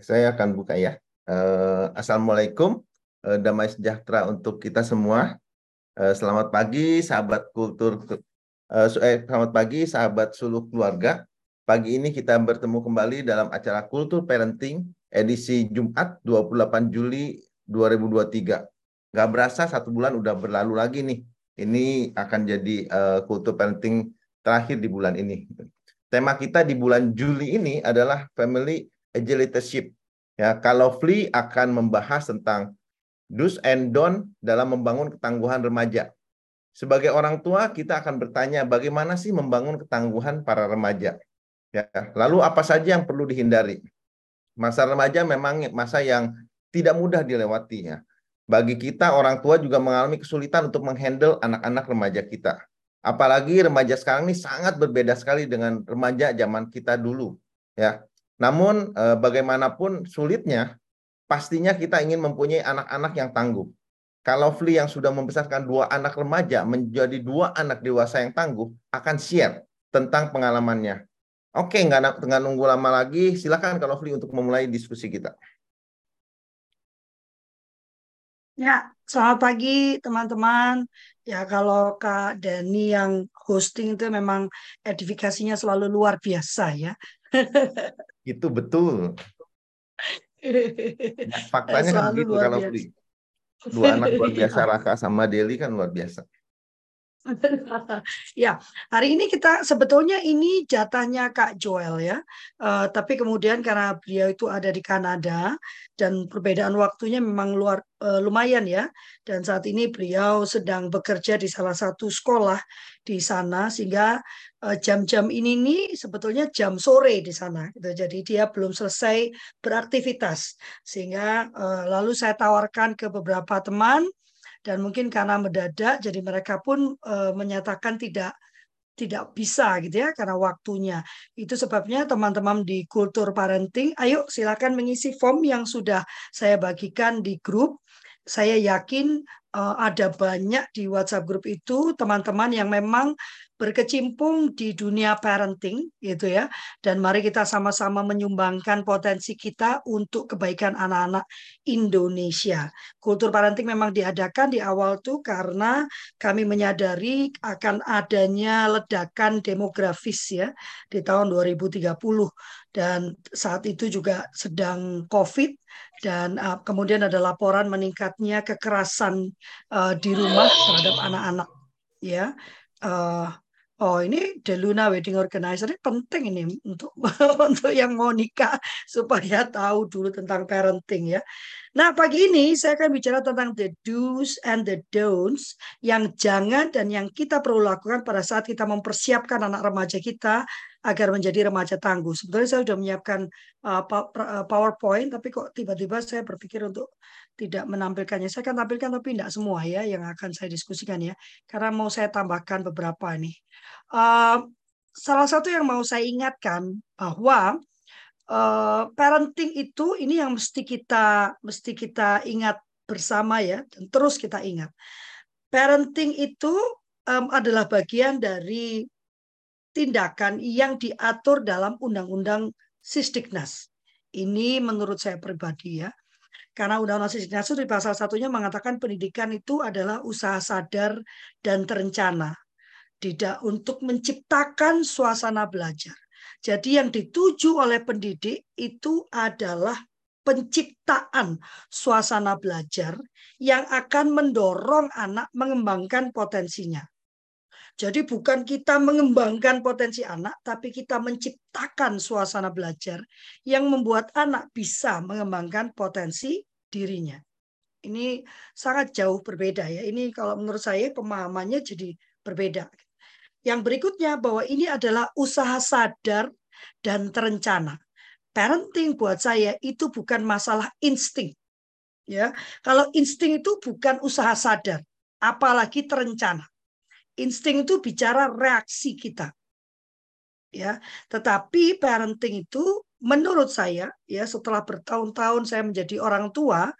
Saya akan buka ya. Uh, Assalamualaikum, uh, damai sejahtera untuk kita semua. Uh, selamat pagi, sahabat kultur. Eh, selamat pagi, sahabat suluh keluarga. Pagi ini kita bertemu kembali dalam acara Kultur Parenting edisi Jumat 28 Juli 2023. Gak berasa satu bulan udah berlalu lagi nih. Ini akan jadi uh, Kultur Parenting terakhir di bulan ini. Tema kita di bulan Juli ini adalah Family Agility Ya, kalau Fli akan membahas tentang do's and don't dalam membangun ketangguhan remaja. Sebagai orang tua, kita akan bertanya bagaimana sih membangun ketangguhan para remaja. Ya, lalu apa saja yang perlu dihindari? Masa remaja memang masa yang tidak mudah dilewati ya. Bagi kita orang tua juga mengalami kesulitan untuk menghandle anak-anak remaja kita. Apalagi remaja sekarang ini sangat berbeda sekali dengan remaja zaman kita dulu ya. Namun eh, bagaimanapun sulitnya, pastinya kita ingin mempunyai anak-anak yang tangguh. Kalau Fli yang sudah membesarkan dua anak remaja menjadi dua anak dewasa yang tangguh, akan share tentang pengalamannya. Oke, nggak, nunggu lama lagi, silakan kalau Fli untuk memulai diskusi kita. Ya, selamat pagi teman-teman. Ya, kalau Kak Dani yang hosting itu memang edifikasinya selalu luar biasa ya. Itu betul. Faktanya kan gitu kalau biasa. dua anak luar biasa Raka sama Deli kan luar biasa. ya, hari ini kita sebetulnya ini jatahnya Kak Joel ya. Uh, tapi kemudian karena beliau itu ada di Kanada dan perbedaan waktunya memang luar uh, lumayan ya. Dan saat ini beliau sedang bekerja di salah satu sekolah di sana sehingga uh, jam-jam ini nih sebetulnya jam sore di sana gitu. Jadi dia belum selesai beraktivitas. Sehingga uh, lalu saya tawarkan ke beberapa teman dan mungkin karena mendadak jadi mereka pun e, menyatakan tidak tidak bisa gitu ya karena waktunya. Itu sebabnya teman-teman di kultur parenting, ayo silakan mengisi form yang sudah saya bagikan di grup. Saya yakin uh, ada banyak di WhatsApp grup itu teman-teman yang memang berkecimpung di dunia parenting gitu ya. Dan mari kita sama-sama menyumbangkan potensi kita untuk kebaikan anak-anak Indonesia. Kultur parenting memang diadakan di awal tuh karena kami menyadari akan adanya ledakan demografis ya di tahun 2030 dan saat itu juga sedang Covid dan uh, kemudian ada laporan meningkatnya kekerasan uh, di rumah terhadap anak-anak ya. Uh, Oh ini The Luna Wedding Organizer ini penting ini untuk untuk yang mau nikah supaya tahu dulu tentang parenting ya. Nah pagi ini saya akan bicara tentang the do's and the don'ts yang jangan dan yang kita perlu lakukan pada saat kita mempersiapkan anak remaja kita agar menjadi remaja tangguh. Sebetulnya saya sudah menyiapkan uh, uh PowerPoint tapi kok tiba-tiba saya berpikir untuk tidak menampilkannya. Saya akan tampilkan tapi tidak semua ya yang akan saya diskusikan ya. Karena mau saya tambahkan beberapa nih. Uh, salah satu yang mau saya ingatkan bahwa uh, parenting itu ini yang mesti kita mesti kita ingat bersama ya dan terus kita ingat. Parenting itu um, adalah bagian dari tindakan yang diatur dalam Undang-Undang Sisdiknas. Ini menurut saya pribadi ya. Karena Undang-Undang Sisdiknas itu di pasal satunya mengatakan pendidikan itu adalah usaha sadar dan terencana. Tidak untuk menciptakan suasana belajar. Jadi yang dituju oleh pendidik itu adalah penciptaan suasana belajar yang akan mendorong anak mengembangkan potensinya. Jadi bukan kita mengembangkan potensi anak, tapi kita menciptakan suasana belajar yang membuat anak bisa mengembangkan potensi dirinya. Ini sangat jauh berbeda ya. Ini kalau menurut saya pemahamannya jadi berbeda. Yang berikutnya bahwa ini adalah usaha sadar dan terencana. Parenting buat saya itu bukan masalah insting. Ya, kalau insting itu bukan usaha sadar, apalagi terencana. Insting itu bicara reaksi kita. Ya, tetapi parenting itu menurut saya ya setelah bertahun-tahun saya menjadi orang tua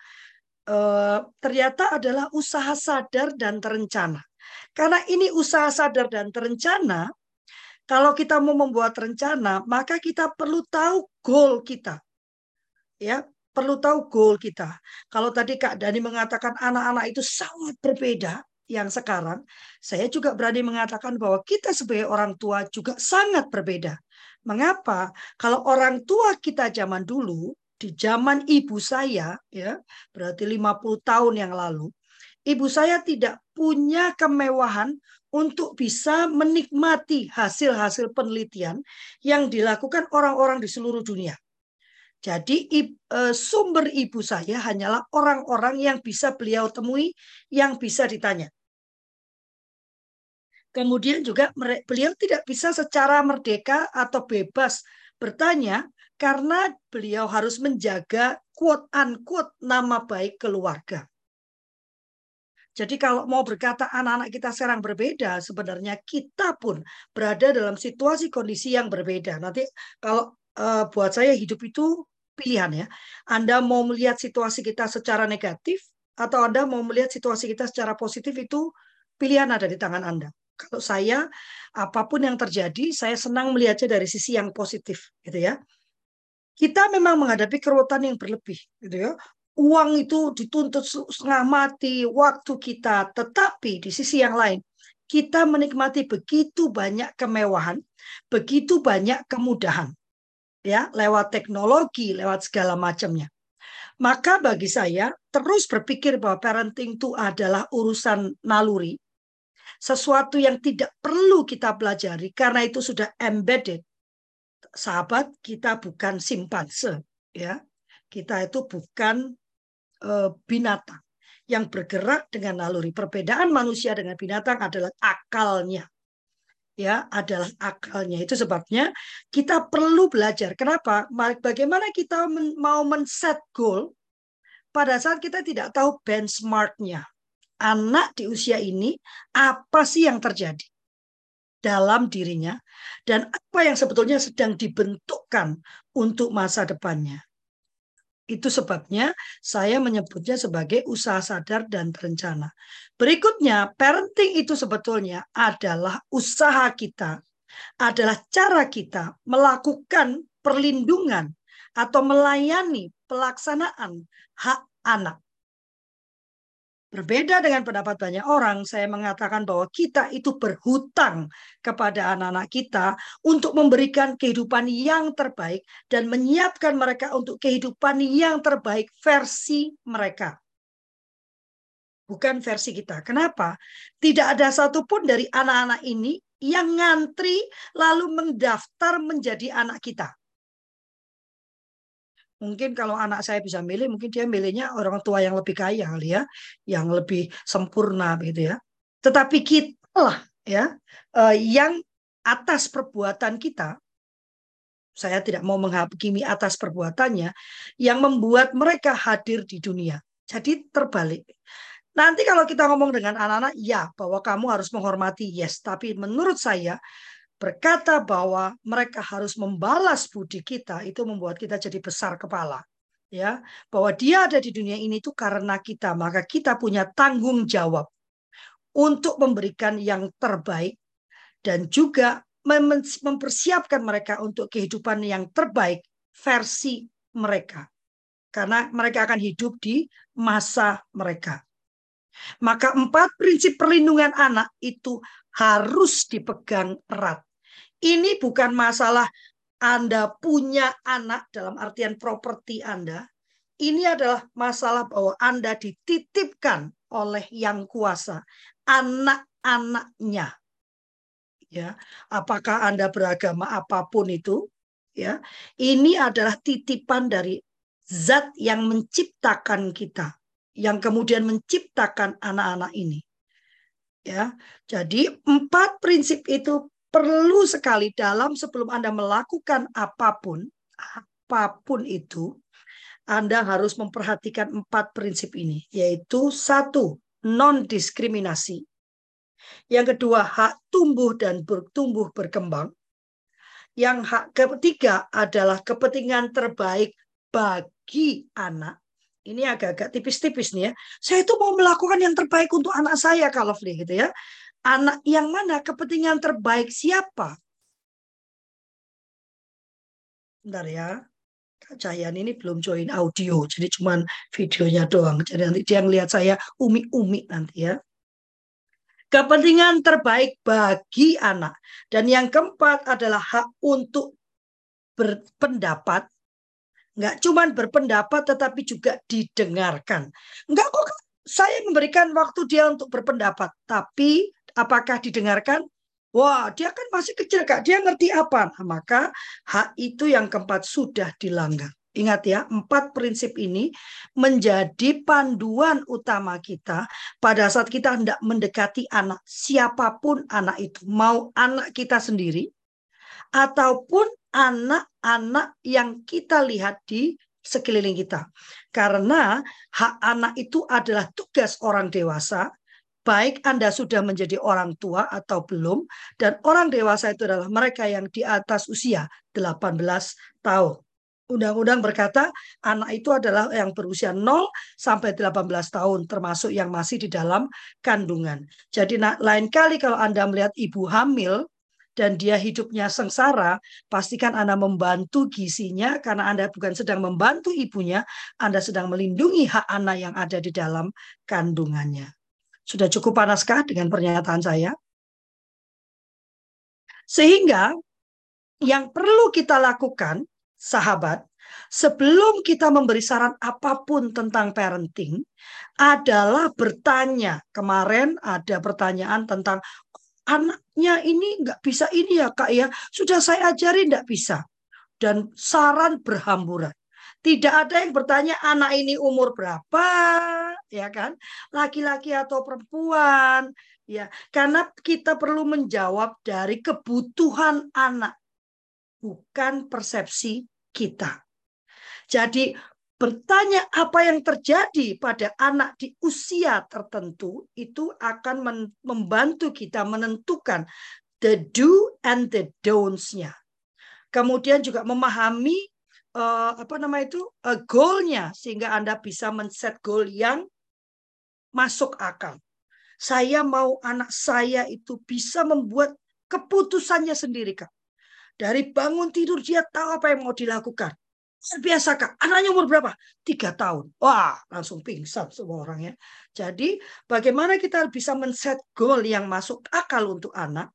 eh, ternyata adalah usaha sadar dan terencana. Karena ini usaha sadar dan terencana, kalau kita mau membuat rencana, maka kita perlu tahu goal kita. ya perlu tahu goal kita. Kalau tadi Kak Dani mengatakan anak-anak itu sangat berbeda yang sekarang, saya juga berani mengatakan bahwa kita sebagai orang tua juga sangat berbeda. Mengapa? Kalau orang tua kita zaman dulu, di zaman ibu saya, ya berarti 50 tahun yang lalu, ibu saya tidak punya kemewahan untuk bisa menikmati hasil-hasil penelitian yang dilakukan orang-orang di seluruh dunia. Jadi e, sumber ibu saya hanyalah orang-orang yang bisa beliau temui, yang bisa ditanya. Kemudian juga beliau tidak bisa secara merdeka atau bebas bertanya karena beliau harus menjaga quote unquote nama baik keluarga. Jadi kalau mau berkata anak-anak kita sekarang berbeda, sebenarnya kita pun berada dalam situasi kondisi yang berbeda. Nanti kalau uh, buat saya hidup itu pilihan ya. Anda mau melihat situasi kita secara negatif atau Anda mau melihat situasi kita secara positif itu pilihan ada di tangan Anda. Kalau saya apa pun yang terjadi, saya senang melihatnya dari sisi yang positif, gitu ya. Kita memang menghadapi keruwetan yang berlebih, gitu ya uang itu dituntut setengah mati, waktu kita. Tetapi di sisi yang lain, kita menikmati begitu banyak kemewahan, begitu banyak kemudahan. Ya, lewat teknologi, lewat segala macamnya. Maka bagi saya terus berpikir bahwa parenting itu adalah urusan naluri, sesuatu yang tidak perlu kita pelajari karena itu sudah embedded. Sahabat, kita bukan simpanse, ya. Kita itu bukan binatang yang bergerak dengan naluri. Perbedaan manusia dengan binatang adalah akalnya. Ya, adalah akalnya. Itu sebabnya kita perlu belajar. Kenapa? Bagaimana kita mau men-set goal pada saat kita tidak tahu benchmarknya. Anak di usia ini apa sih yang terjadi? dalam dirinya dan apa yang sebetulnya sedang dibentukkan untuk masa depannya. Itu sebabnya saya menyebutnya sebagai usaha sadar dan terencana. Berikutnya, parenting itu sebetulnya adalah usaha kita, adalah cara kita melakukan perlindungan atau melayani pelaksanaan hak anak. Berbeda dengan pendapat banyak orang, saya mengatakan bahwa kita itu berhutang kepada anak-anak kita untuk memberikan kehidupan yang terbaik dan menyiapkan mereka untuk kehidupan yang terbaik versi mereka. Bukan versi kita. Kenapa? Tidak ada satupun dari anak-anak ini yang ngantri lalu mendaftar menjadi anak kita. Mungkin kalau anak saya bisa milih, mungkin dia milihnya orang tua yang lebih kaya kali ya, yang lebih sempurna gitu ya. Tetapi kita lah ya eh, yang atas perbuatan kita, saya tidak mau menghakimi atas perbuatannya, yang membuat mereka hadir di dunia. Jadi terbalik. Nanti kalau kita ngomong dengan anak-anak, ya bahwa kamu harus menghormati, yes. Tapi menurut saya berkata bahwa mereka harus membalas budi kita itu membuat kita jadi besar kepala ya. Bahwa dia ada di dunia ini itu karena kita maka kita punya tanggung jawab untuk memberikan yang terbaik dan juga mempersiapkan mereka untuk kehidupan yang terbaik versi mereka. Karena mereka akan hidup di masa mereka. Maka empat prinsip perlindungan anak itu harus dipegang erat ini bukan masalah Anda punya anak dalam artian properti Anda. Ini adalah masalah bahwa Anda dititipkan oleh yang kuasa, anak-anaknya. Ya, apakah Anda beragama apa pun itu, ya. Ini adalah titipan dari zat yang menciptakan kita, yang kemudian menciptakan anak-anak ini. Ya. Jadi empat prinsip itu perlu sekali dalam sebelum Anda melakukan apa pun, apa pun itu, Anda harus memperhatikan empat prinsip ini, yaitu satu, non-diskriminasi. Yang kedua, hak tumbuh dan bertumbuh berkembang. Yang hak ketiga adalah kepentingan terbaik bagi anak. Ini agak-agak tipis-tipis nih ya. Saya itu mau melakukan yang terbaik untuk anak saya kalau gitu ya. Anak yang mana? Kepentingan terbaik siapa? Bentar ya. Kak Cahyan ini belum join audio, jadi cuman videonya doang. Jadi nanti dia ngelihat saya umi-umi nanti ya. Kepentingan terbaik bagi anak. Dan yang keempat adalah hak untuk berpendapat. Nggak cuma berpendapat tetapi juga didengarkan. Enggak kok saya memberikan waktu dia untuk berpendapat. Tapi apakah didengarkan? Wah, dia kan masih kecil, Kak. Dia ngerti apa? Nah, maka hak itu yang keempat sudah dilanggar. Ingat ya, empat prinsip ini menjadi panduan utama kita pada saat kita hendak mendekati anak, siapa pun anak itu, mau anak kita sendiri, ataupun anak-anak yang kita lihat di sekeliling kita. Karena hak anak itu adalah tugas orang dewasa, baik Anda sudah menjadi orang tua atau belum, dan orang dewasa itu adalah mereka yang di atas usia 18 tahun. Undang-undang berkata anak itu adalah yang berusia 0 sampai 18 tahun termasuk yang masih di dalam kandungan. Jadi lain kali kalau Anda melihat ibu hamil dan dia hidupnya sengsara, pastikan Anda membantu gisinya karena Anda bukan sedang membantu ibunya, Anda sedang melindungi hak anak yang ada di dalam kandungannya. Sudah cukup panaskah dengan pernyataan saya? Sehingga yang perlu kita lakukan sahabat, sebelum kita memberi saran apa pun tentang parenting, adalah bertanya. Kemarin ada pertanyaan tentang anaknya ini nggak bisa ini ya kak ya, sudah saya ajari nggak bisa. Dan saran berhamburan. Tidak ada yang bertanya anak ini umur berapa, ya kan? Laki-laki atau perempuan, ya. Karena kita perlu menjawab dari kebutuhan anak, bukan persepsi kita. Jadi bertanya apa yang terjadi pada anak di usia tertentu itu akan membantu kita menentukan the do and the don'ts-nya. Kemudian juga memahami uh, apa nama itu uh, goalnya sehingga Anda bisa men-set goal yang masuk akal. Saya mau anak saya itu bisa membuat keputusannya sendiri, Kak. Dari bangun tidur dia tahu apa yang mau dilakukan. Luar biasa kak. Anaknya umur berapa? Tiga tahun. Wah langsung pingsan semua orang ya. Jadi bagaimana kita bisa men-set goal yang masuk akal untuk anak.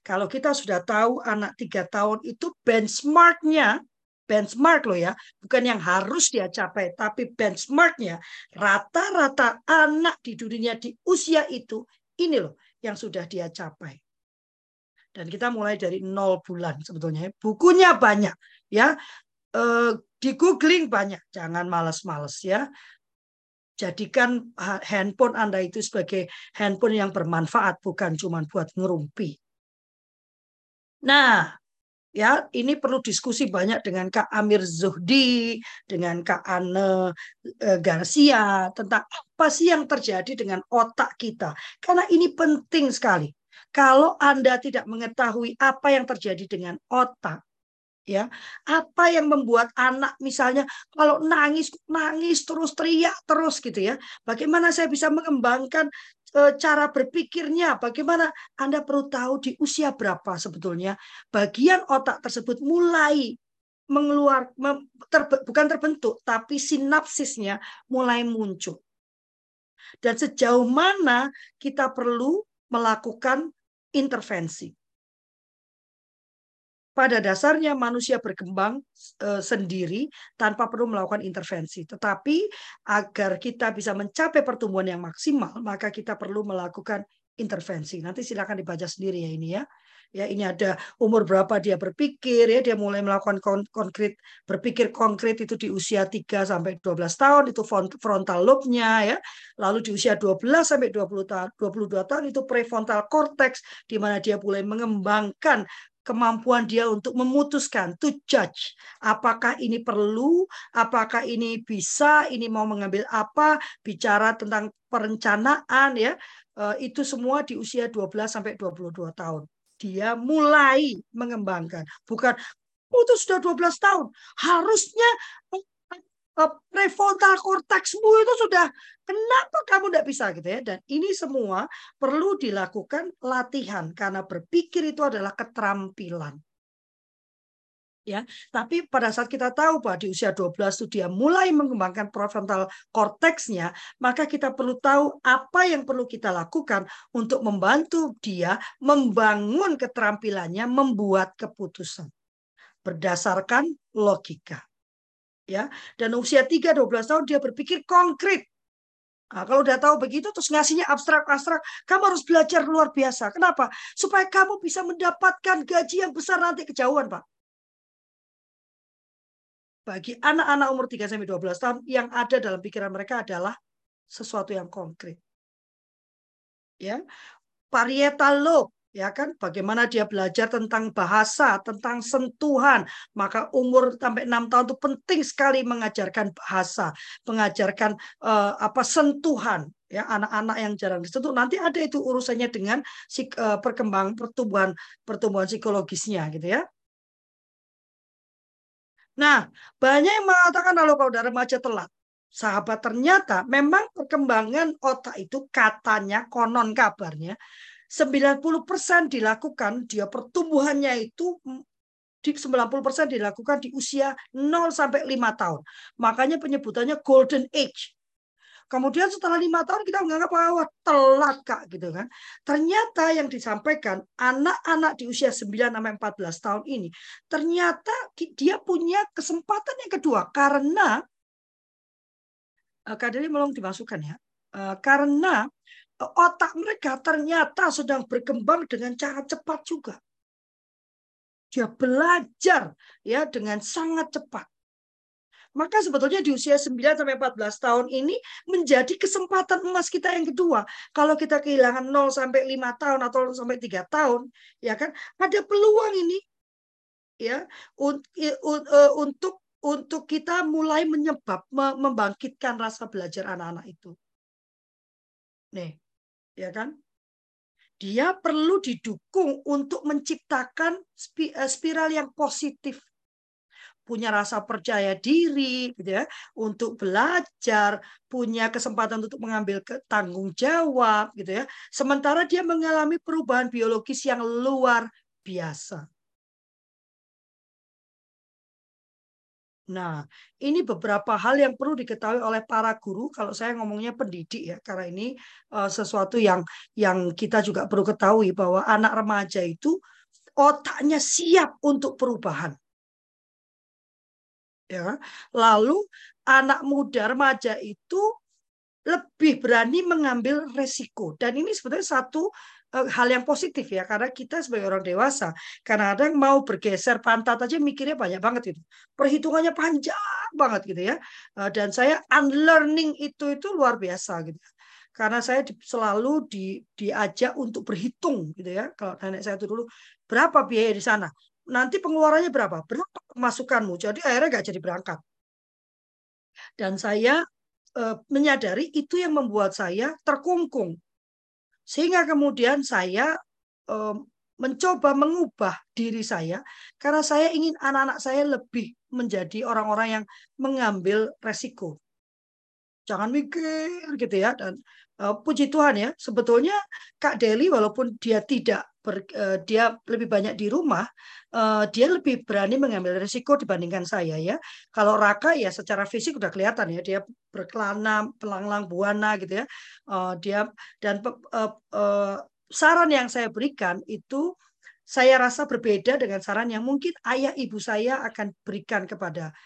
Kalau kita sudah tahu anak tiga tahun itu benchmarknya benchmark loh ya, bukan yang harus dia capai, tapi benchmarknya rata-rata anak di dunia di usia itu ini loh yang sudah dia capai. Dan kita mulai dari nol bulan sebetulnya. Bukunya banyak ya. E, di googling banyak. Jangan males-males ya. Jadikan handphone Anda itu sebagai handphone yang bermanfaat bukan cuma buat ngerumpi. Nah, ya ini perlu diskusi banyak dengan Kak Amir Zuhdi, dengan Kak Anne eh, Garcia tentang apa sih yang terjadi dengan otak kita. Karena ini penting sekali. Kalau Anda tidak mengetahui apa yang terjadi dengan otak, ya apa yang membuat anak misalnya kalau nangis nangis terus teriak terus gitu ya bagaimana saya bisa mengembangkan cara berpikirnya bagaimana anda perlu tahu di usia berapa sebetulnya bagian otak tersebut mulai mengeluar ter, bukan terbentuk tapi sinapsisnya mulai muncul dan sejauh mana kita perlu melakukan intervensi. Pada dasarnya manusia berkembang e, sendiri tanpa perlu melakukan intervensi. Tetapi agar kita bisa mencapai pertumbuhan yang maksimal, maka kita perlu melakukan intervensi. Nanti silakan dibaca sendiri ya ini ya ya ini ada umur berapa dia berpikir ya dia mulai melakukan kon konkret berpikir konkret itu di usia 3 sampai 12 tahun itu frontal lobe-nya ya lalu di usia 12 sampai 20 tahun 22 tahun itu prefrontal cortex di mana dia mulai mengembangkan kemampuan dia untuk memutuskan to judge. Apakah ini perlu? Apakah ini bisa? Ini mau mengambil apa? Bicara tentang perencanaan ya. Eh, itu semua di usia 12 sampai 22 tahun. Dia mulai mengembangkan. Bukan, oh, itu sudah 12 tahun. Harusnya prefrontal cortexmu itu sudah kenapa kamu tidak bisa gitu ya dan ini semua perlu dilakukan latihan karena berpikir itu adalah keterampilan ya. Tapi pada saat kita tahu bahwa di usia 12 itu dia mulai mengembangkan prefrontal cortexnya, maka kita perlu tahu apa yang perlu kita lakukan untuk membantu dia membangun keterampilannya membuat keputusan berdasarkan logika. Ya, dan usia 3 12 tahun dia berpikir konkret. Nah, kalau udah tahu begitu terus ngasihnya abstrak-abstrak, kamu harus belajar luar biasa. Kenapa? Supaya kamu bisa mendapatkan gaji yang besar nanti kejauhan, Pak bagi anak-anak umur 3 sampai 12 tahun yang ada dalam pikiran mereka adalah sesuatu yang konkret. Ya. Parietal lobe ya kan bagaimana dia belajar tentang bahasa, tentang sentuhan. Maka umur sampai 6 tahun itu penting sekali mengajarkan bahasa, mengajarkan uh, apa sentuhan ya anak-anak yang jarang disentuh nanti ada itu urusannya dengan si, uh, perkembangan pertumbuhan pertumbuhan psikologisnya gitu ya. Nah, banyak yang mengatakan kalau kau udah remaja telat. Sahabat ternyata memang perkembangan otak itu katanya konon kabarnya 90% dilakukan dia pertumbuhannya itu di 90% dilakukan di usia 0 sampai 5 tahun. Makanya penyebutannya golden age. Kemudian setelah lima tahun kita menganggap bahwa telat kak gitu kan. Ternyata yang disampaikan anak-anak di usia 9 sampai 14 tahun ini ternyata dia punya kesempatan yang kedua karena uh, Kaderi belum dimasukkan ya. Eh, karena otak mereka ternyata sedang berkembang dengan cara cepat juga. Dia belajar ya dengan sangat cepat. Maka sebetulnya di usia 9 sampai 14 tahun ini menjadi kesempatan emas kita yang kedua. Kalau kita kehilangan 0 sampai 5 tahun atau 0 sampai 3 tahun, ya kan? Ada peluang ini ya e, untuk untuk kita mulai menyebab membangkitkan rasa belajar anak-anak itu. Nih, ya kan? Dia perlu didukung untuk menciptakan e, spiral yang positif. Punya rasa percaya diri gitu ya untuk belajar punya kesempatan untuk mengambil tanggung jawab gitu ya. Sementara dia mengalami perubahan biologis yang luar biasa Nah, ini beberapa hal yang perlu diketahui oleh para guru. Kalau saya ngomongnya pendidik ya, karena ini uh, sesuatu yang yang kita juga perlu ketahui bahwa anak remaja itu otaknya siap untuk perubahan ya lalu anak muda remaja itu lebih berani mengambil resiko dan ini sebetulnya satu hal yang positif ya karena kita sebagai orang dewasa karena ada yang mau bergeser pantat aja mikirnya banyak banget itu perhitungannya panjang banget gitu ya uh, dan saya unlearning itu itu luar biasa gitu karena saya selalu di, diajak untuk berhitung gitu ya kalau nenek saya itu dulu berapa biaya di sana nanti pengeluarannya berapa? Berapa masukanmu? Jadi akhirnya nggak jadi berangkat. Dan saya e, menyadari itu yang membuat saya terkungkung. Sehingga kemudian saya e, mencoba mengubah diri saya karena saya ingin anak-anak saya lebih menjadi orang-orang yang mengambil resiko. Jangan mikir gitu ya dan puji Tuhan ya sebetulnya Kak Deli walaupun dia tidak ber, uh, dia lebih banyak di rumah, uh, dia lebih berani mengambil risiko dibandingkan saya ya. Kalau Raka ya secara fisik udah kelihatan ya dia berkelana, pelanglang buana gitu ya. Dia dan saran yang saya berikan itu saya rasa berbeda dengan saran yang mungkin ayah ibu saya akan berikan kepada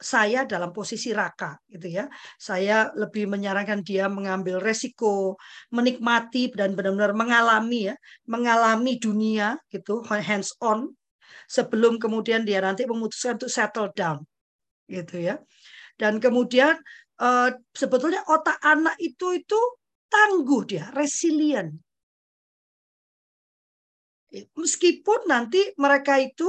saya dalam posisi raka gitu ya. Saya lebih menyarankan dia mengambil resiko, menikmati dan benar-benar mengalami ya, mengalami dunia gitu, hands on sebelum kemudian dia nanti memutuskan untuk settle down gitu ya. Dan kemudian uh, sebetulnya otak anak itu itu tangguh dia, resilient. Meskipun nanti mereka itu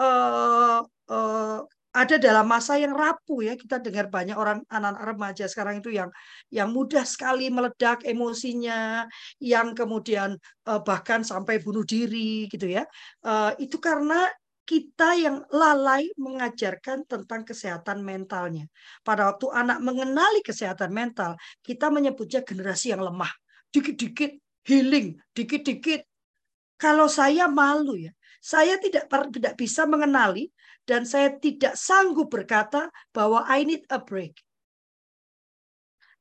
uh, uh, ada dalam masa yang rapuh ya kita dengar banyak orang anak-anak remaja sekarang itu yang yang mudah sekali meledak emosinya yang kemudian uh, bahkan sampai bunuh diri gitu ya uh, itu karena kita yang lalai mengajarkan tentang kesehatan mentalnya. Pada waktu anak mengenali kesehatan mental, kita menyebutnya generasi yang lemah. Dikit-dikit healing, dikit-dikit. Kalau saya malu ya, Saya tidak tidak bisa mengenali dan saya tidak sanggup berkata bahwa I need a break.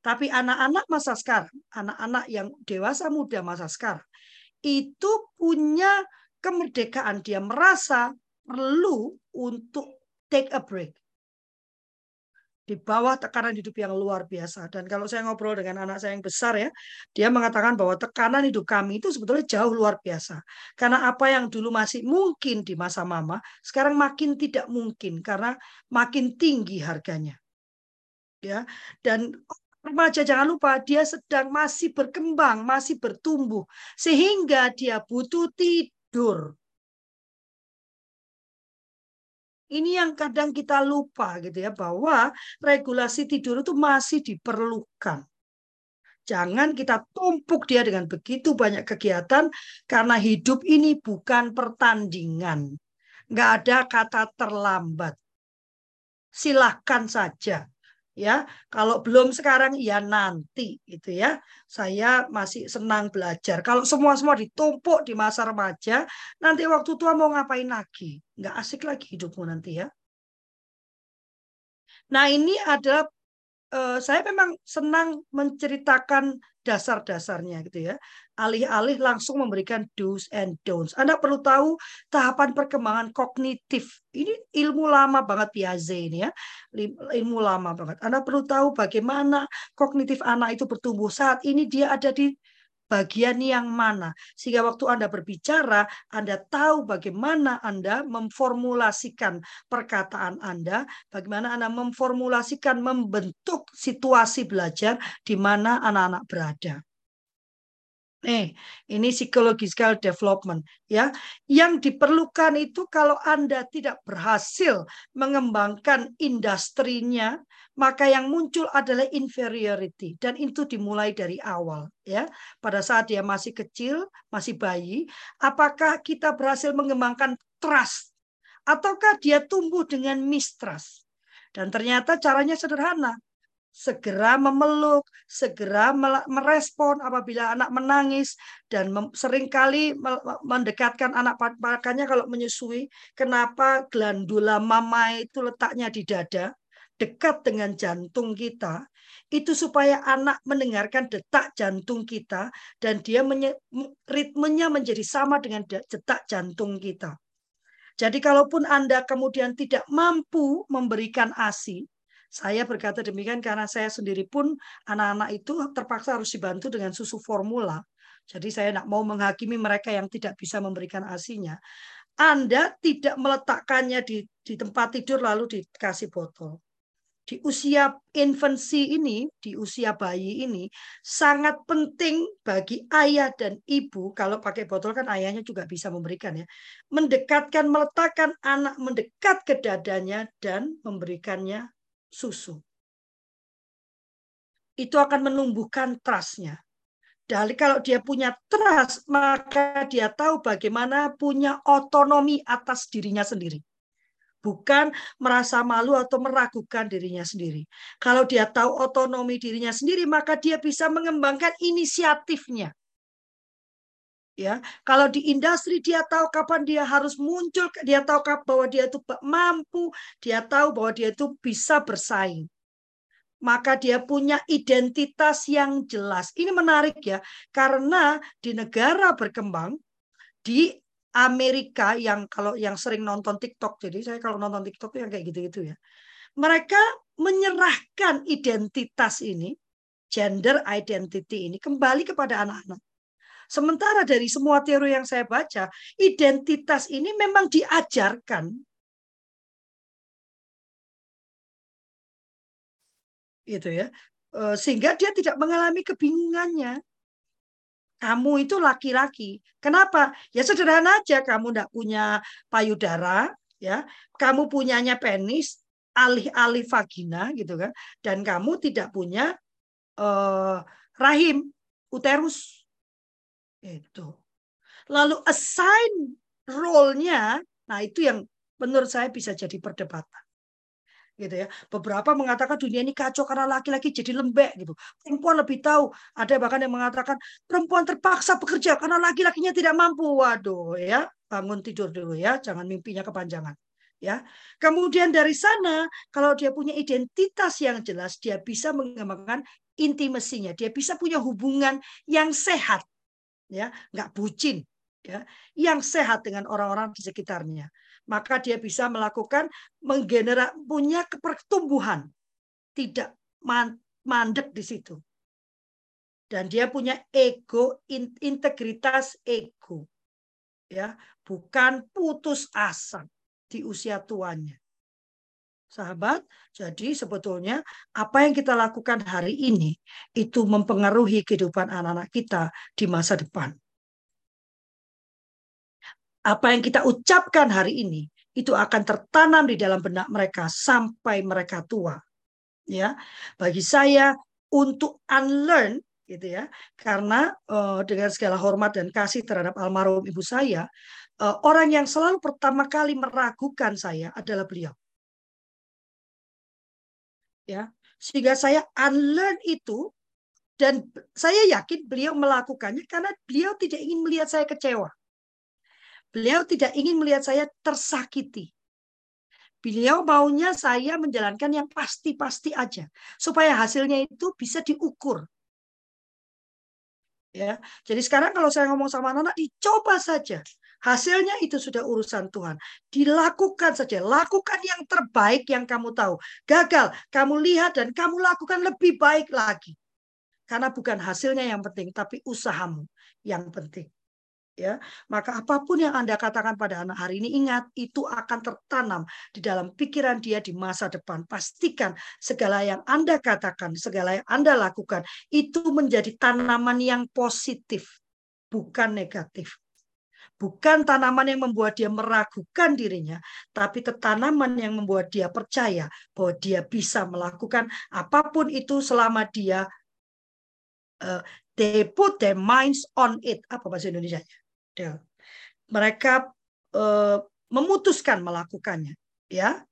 Tapi anak-anak masa sekarang, anak-anak yang dewasa muda masa sekarang, itu punya kemerdekaan. Dia merasa perlu untuk take a break di bawah tekanan hidup yang luar biasa. Dan kalau saya ngobrol dengan anak saya yang besar ya, dia mengatakan bahwa tekanan hidup kami itu sebetulnya jauh luar biasa. Karena apa yang dulu masih mungkin di masa mama, sekarang makin tidak mungkin karena makin tinggi harganya. Ya, dan remaja jangan lupa dia sedang masih berkembang, masih bertumbuh sehingga dia butuh tidur ini yang kadang kita lupa gitu ya bahwa regulasi tidur itu masih diperlukan. Jangan kita tumpuk dia dengan begitu banyak kegiatan karena hidup ini bukan pertandingan. Nggak ada kata terlambat. Silahkan saja ya kalau belum sekarang ya nanti gitu ya. Saya masih senang belajar. Kalau semua semua ditumpuk di masa remaja nanti waktu tua mau ngapain lagi? Nggak asik lagi hidupmu nanti ya. Nah ini adalah uh, saya memang senang menceritakan dasar-dasarnya gitu ya. Alih-alih langsung memberikan do's and don'ts. Anda perlu tahu tahapan perkembangan kognitif. Ini ilmu lama banget Piaget ini ya. Ilmu lama banget. Anda perlu tahu bagaimana kognitif anak itu bertumbuh. Saat ini dia ada di bagian yang mana. Sehingga waktu Anda berbicara, Anda tahu bagaimana Anda memformulasikan perkataan Anda, bagaimana Anda memformulasikan, membentuk situasi belajar di mana anak-anak berada. Eh, ini psychological development ya. Yang diperlukan itu kalau Anda tidak berhasil mengembangkan industrinya, maka yang muncul adalah inferiority dan itu dimulai dari awal ya. Pada saat dia masih kecil, masih bayi, apakah kita berhasil mengembangkan trust ataukah dia tumbuh dengan mistrust? Dan ternyata caranya sederhana segera memeluk, segera merespon apabila anak menangis dan sering kali mendekatkan anak makanya kalau menyusui kenapa glandula mama itu letaknya di dada dekat dengan jantung kita itu supaya anak mendengarkan detak jantung kita dan dia ritmenya menjadi sama dengan detak jantung kita. Jadi kalaupun Anda kemudian tidak mampu memberikan ASI, saya berkata demikian karena saya sendiri pun anak-anak itu terpaksa harus dibantu dengan susu formula. Jadi saya tidak mau menghakimi mereka yang tidak bisa memberikan asinya. Anda tidak meletakkannya di, di tempat tidur lalu dikasih botol. Di usia infansi ini, di usia bayi ini, sangat penting bagi ayah dan ibu, kalau pakai botol kan ayahnya juga bisa memberikan ya, mendekatkan, meletakkan anak mendekat ke dadanya dan memberikannya susu. Itu akan menumbuhkan trustnya. Dari kalau dia punya trust, maka dia tahu bagaimana punya otonomi atas dirinya sendiri. Bukan merasa malu atau meragukan dirinya sendiri. Kalau dia tahu otonomi dirinya sendiri, maka dia bisa mengembangkan inisiatifnya ya kalau di industri dia tahu kapan dia harus muncul dia tahu bahwa dia itu mampu dia tahu bahwa dia itu bisa bersaing. Maka dia punya identitas yang jelas. Ini menarik ya karena di negara berkembang di Amerika yang kalau yang sering nonton TikTok jadi saya kalau nonton TikTok yang kayak gitu-gitu ya. Mereka menyerahkan identitas ini gender identity ini kembali kepada anak-anak Sementara dari semua teori yang saya baca, identitas ini memang diajarkan. Gitu ya. Eh, sehingga dia tidak mengalami kebingungannya. Kamu itu laki-laki. Kenapa? Ya sederhana aja, kamu tidak punya payudara, ya. Kamu punyanya penis, alih-alih vagina gitu kan. Dan kamu tidak punya uh, rahim, uterus itu. Lalu assign role-nya, nah itu yang menurut saya bisa jadi perdebatan. Gitu ya. Beberapa mengatakan dunia ini kacau karena laki-laki jadi lembek gitu. Perempuan lebih tahu. Ada bahkan yang mengatakan perempuan terpaksa bekerja karena laki-lakinya tidak mampu. Waduh ya. bangun tidur dulu ya, jangan mimpinya kepanjangan. Ya. Kemudian dari sana kalau dia punya identitas yang jelas, dia bisa mengembangkan intimasinya, dia bisa punya hubungan yang sehat. Ya, nggak bucin, ya, yang sehat dengan orang-orang di sekitarnya. Maka dia bisa melakukan menggenerak punya pertumbuhan, tidak mandek di situ. Dan dia punya ego, integritas ego. Ya, bukan putus asa di usia tuanya. Sahabat, jadi sebetulnya apa yang kita lakukan hari ini itu mempengaruhi kehidupan anak-anak kita di masa depan. Apa yang kita ucapkan hari ini itu akan tertanam di dalam benak mereka sampai mereka tua. Ya, bagi saya untuk unlearn gitu ya, karena uh, dengan segala hormat dan kasih terhadap almarhum ibu saya, uh, orang yang selalu pertama kali meragukan saya adalah beliau. Ya, sehingga saya unlearn itu dan saya yakin beliau melakukannya karena beliau tidak ingin melihat saya kecewa. Beliau tidak ingin melihat saya tersakiti. Beliau maunya saya menjalankan yang pasti-pasti aja supaya hasilnya itu bisa diukur. Ya. Jadi sekarang kalau saya ngomong sama anak-anak dicoba saja. Hasilnya itu sudah urusan Tuhan. Dilakukan saja. Lakukan yang terbaik yang kamu tahu. Gagal, kamu lihat dan kamu lakukan lebih baik lagi. Karena bukan hasilnya yang penting, tapi usahamu yang penting. Ya, maka apa pun yang Anda katakan pada anak hari ini ingat itu akan tertanam di dalam pikiran dia di masa depan. Pastikan segala yang Anda katakan, segala yang Anda lakukan itu menjadi tanaman yang positif, bukan negatif. Bukan tanaman yang membuat dia meragukan dirinya, tapi tanaman yang membuat dia percaya bahwa dia bisa melakukan apa pun itu selama dia uh, they put their minds on it. Apa bahasa Indonesia? Mereka uh, memutuskan melakukannya, ya.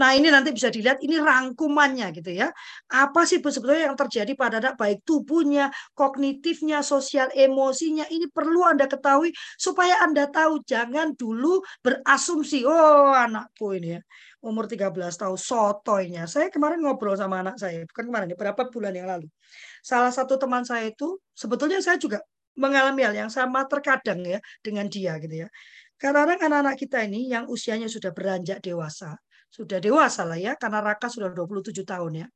Nah ini nanti bisa dilihat ini rangkumannya gitu ya. Apa sih sebetulnya yang terjadi pada anak baik tubuhnya, kognitifnya, sosial emosinya ini perlu Anda ketahui supaya Anda tahu jangan dulu berasumsi oh anakku ini ya umur 13 tahun sotoynya. Saya kemarin ngobrol sama anak saya, bukan kemarin, ya, berapa bulan yang lalu. Salah satu teman saya itu sebetulnya saya juga mengalami hal yang sama terkadang ya dengan dia gitu ya. Karena anak-anak kita ini yang usianya sudah beranjak dewasa, sudah dewasa lah ya, karena Raka sudah 27 tahun ya.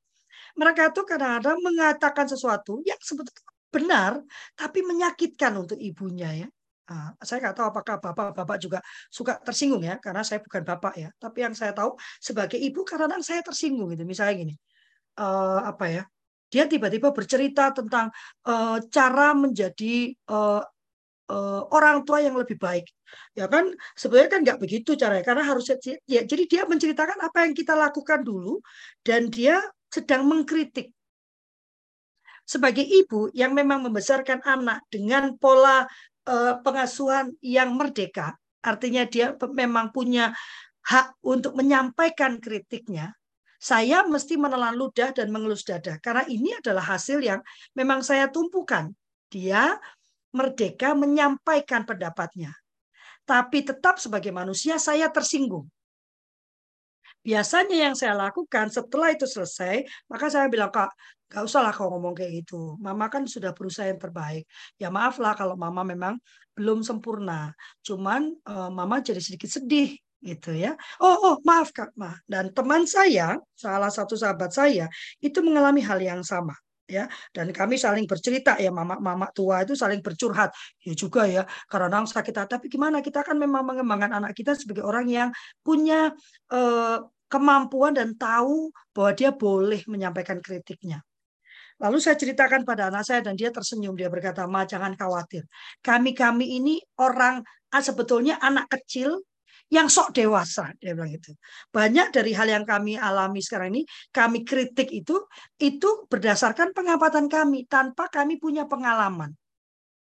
Mereka itu kadang-kadang mengatakan sesuatu yang sebetulnya benar, tapi menyakitkan untuk ibunya ya. Nah, saya nggak tahu apakah bapak-bapak juga suka tersinggung ya, karena saya bukan bapak ya. Tapi yang saya tahu sebagai ibu kadang-kadang saya tersinggung gitu. Misalnya gini, uh, apa ya? Dia tiba-tiba bercerita tentang uh, cara menjadi uh, uh, orang tua yang lebih baik. Ya kan sebenarnya kan nggak begitu caranya karena harus ya jadi dia menceritakan apa yang kita lakukan dulu dan dia sedang mengkritik. Sebagai ibu yang memang membesarkan anak dengan pola uh, pengasuhan yang merdeka, artinya dia memang punya hak untuk menyampaikan kritiknya, saya mesti menelan ludah dan mengelus dada karena ini adalah hasil yang memang saya tumpukan. Dia merdeka menyampaikan pendapatnya. Tapi tetap sebagai manusia saya tersinggung. Biasanya yang saya lakukan setelah itu selesai, maka saya bilang, Kak, gak usah lah kau ngomong kayak gitu. Mama kan sudah berusaha yang terbaik. Ya maaf lah kalau mama memang belum sempurna. Cuman uh, mama jadi sedikit sedih gitu ya. Oh, oh, maaf Kak, Ma. Dan teman saya, salah satu sahabat saya, itu mengalami hal yang sama ya. Dan kami saling bercerita ya mama-mama tua itu saling bercurhat. Ya juga ya karena orang sakit hati tapi gimana? Kita kan memang mengembangkan anak kita sebagai orang yang punya eh, kemampuan dan tahu bahwa dia boleh menyampaikan kritiknya. Lalu saya ceritakan pada anak saya dan dia tersenyum. Dia berkata, Ma jangan khawatir. Kami-kami ini orang ah, sebetulnya anak kecil yang sok dewasa dia bilang itu banyak dari hal yang kami alami sekarang ini kami kritik itu itu berdasarkan pengamatan kami tanpa kami punya pengalaman.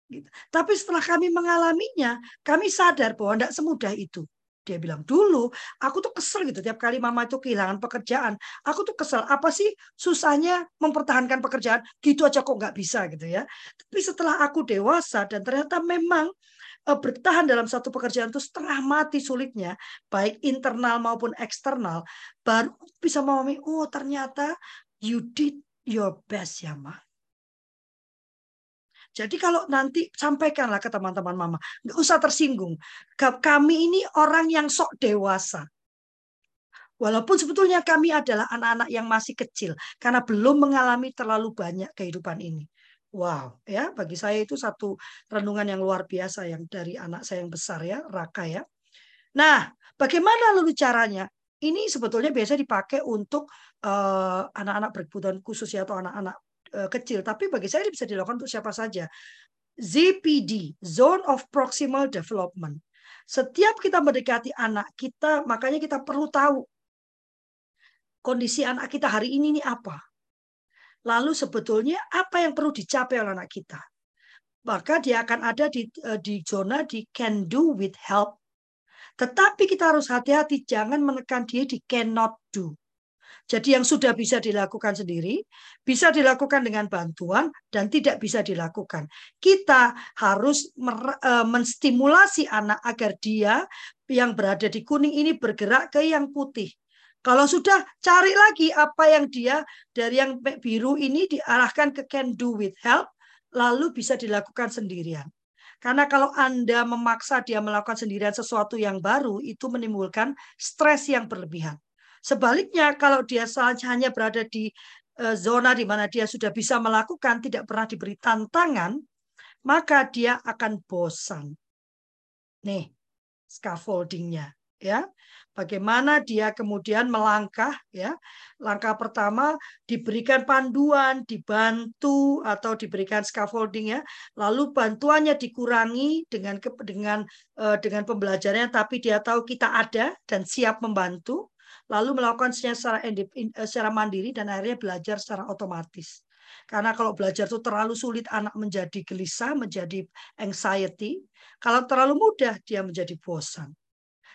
Gitu. tapi setelah kami mengalaminya kami sadar bahwa tidak semudah itu. Dia bilang dulu aku tuh kesel gitu tiap kali mama itu kehilangan pekerjaan aku tuh kesel. Apa sih susahnya mempertahankan pekerjaan? Gitu aja kok nggak bisa gitu ya. Tapi setelah aku dewasa dan ternyata memang bertahan dalam satu pekerjaan itu setengah mati sulitnya, baik internal maupun eksternal, baru bisa memahami, oh ternyata you did your best ya, Ma. Jadi kalau nanti sampaikanlah ke teman-teman mama, nggak usah tersinggung. Kami ini orang yang sok dewasa. Walaupun sebetulnya kami adalah anak-anak yang masih kecil karena belum mengalami terlalu banyak kehidupan ini. Wow, ya bagi saya itu satu renungan yang luar biasa yang dari anak saya yang besar ya, Raka ya. Nah, bagaimana lalu caranya? Ini sebetulnya biasa dipakai untuk eh, anak-anak uh, berkebutuhan khusus ya atau anak-anak uh, kecil, tapi bagi saya bisa dilakukan untuk siapa saja. ZPD, Zone of Proximal Development. Setiap kita mendekati anak kita, makanya kita perlu tahu kondisi anak kita hari ini ini apa Lalu sebetulnya apa yang perlu dicapai oleh anak kita? Maka dia akan ada di, eh, di zona di can do with help. Tetapi kita harus hati-hati jangan menekan dia di cannot do. Jadi yang sudah bisa dilakukan sendiri, bisa dilakukan dengan bantuan dan tidak bisa dilakukan. Kita harus eh, menstimulasi anak agar dia yang berada di kuning ini bergerak ke yang putih. Kalau sudah cari lagi apa yang dia dari yang biru ini diarahkan ke can do with help, lalu bisa dilakukan sendirian. Karena kalau Anda memaksa dia melakukan sendirian sesuatu yang baru, itu menimbulkan stres yang berlebihan. Sebaliknya, kalau dia hanya berada di eh, zona di mana dia sudah bisa melakukan, tidak pernah diberi tantangan, maka dia akan bosan. Nih, scaffoldingnya ya bagaimana dia kemudian melangkah ya langkah pertama diberikan panduan dibantu atau diberikan scaffolding ya lalu bantuannya dikurangi dengan dengan uh, dengan pembelajarannya tapi dia tahu kita ada dan siap membantu lalu melakukan secara eh, secara mandiri dan akhirnya belajar secara otomatis karena kalau belajar itu terlalu sulit anak menjadi gelisah, menjadi anxiety. Kalau terlalu mudah dia menjadi bosan.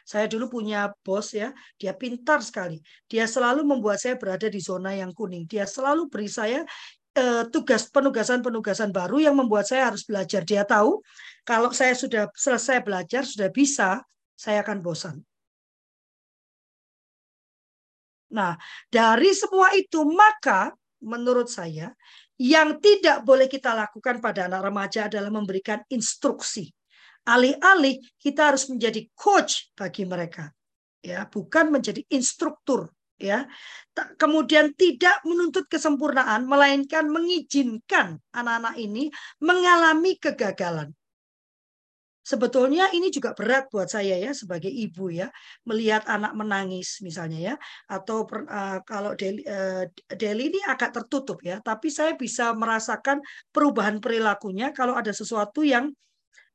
Saya dulu punya bos ya, dia pintar sekali. Dia selalu membuat saya berada di zona yang kuning. Dia selalu beri saya eh, tugas penugasan-penugasan baru yang membuat saya harus belajar. Dia tahu kalau saya sudah selesai belajar, sudah bisa, saya akan bosan. Nah, dari semua itu maka menurut saya yang tidak boleh kita lakukan pada anak remaja adalah memberikan instruksi. Alih-alih kita harus menjadi coach bagi mereka, ya, bukan menjadi instruktur, ya. Kemudian tidak menuntut kesempurnaan, melainkan mengizinkan anak-anak ini mengalami kegagalan. Sebetulnya ini juga berat buat saya ya sebagai ibu ya melihat anak menangis misalnya ya atau uh, kalau Deli, uh, Deli ini agak tertutup ya tapi saya bisa merasakan perubahan perilakunya kalau ada sesuatu yang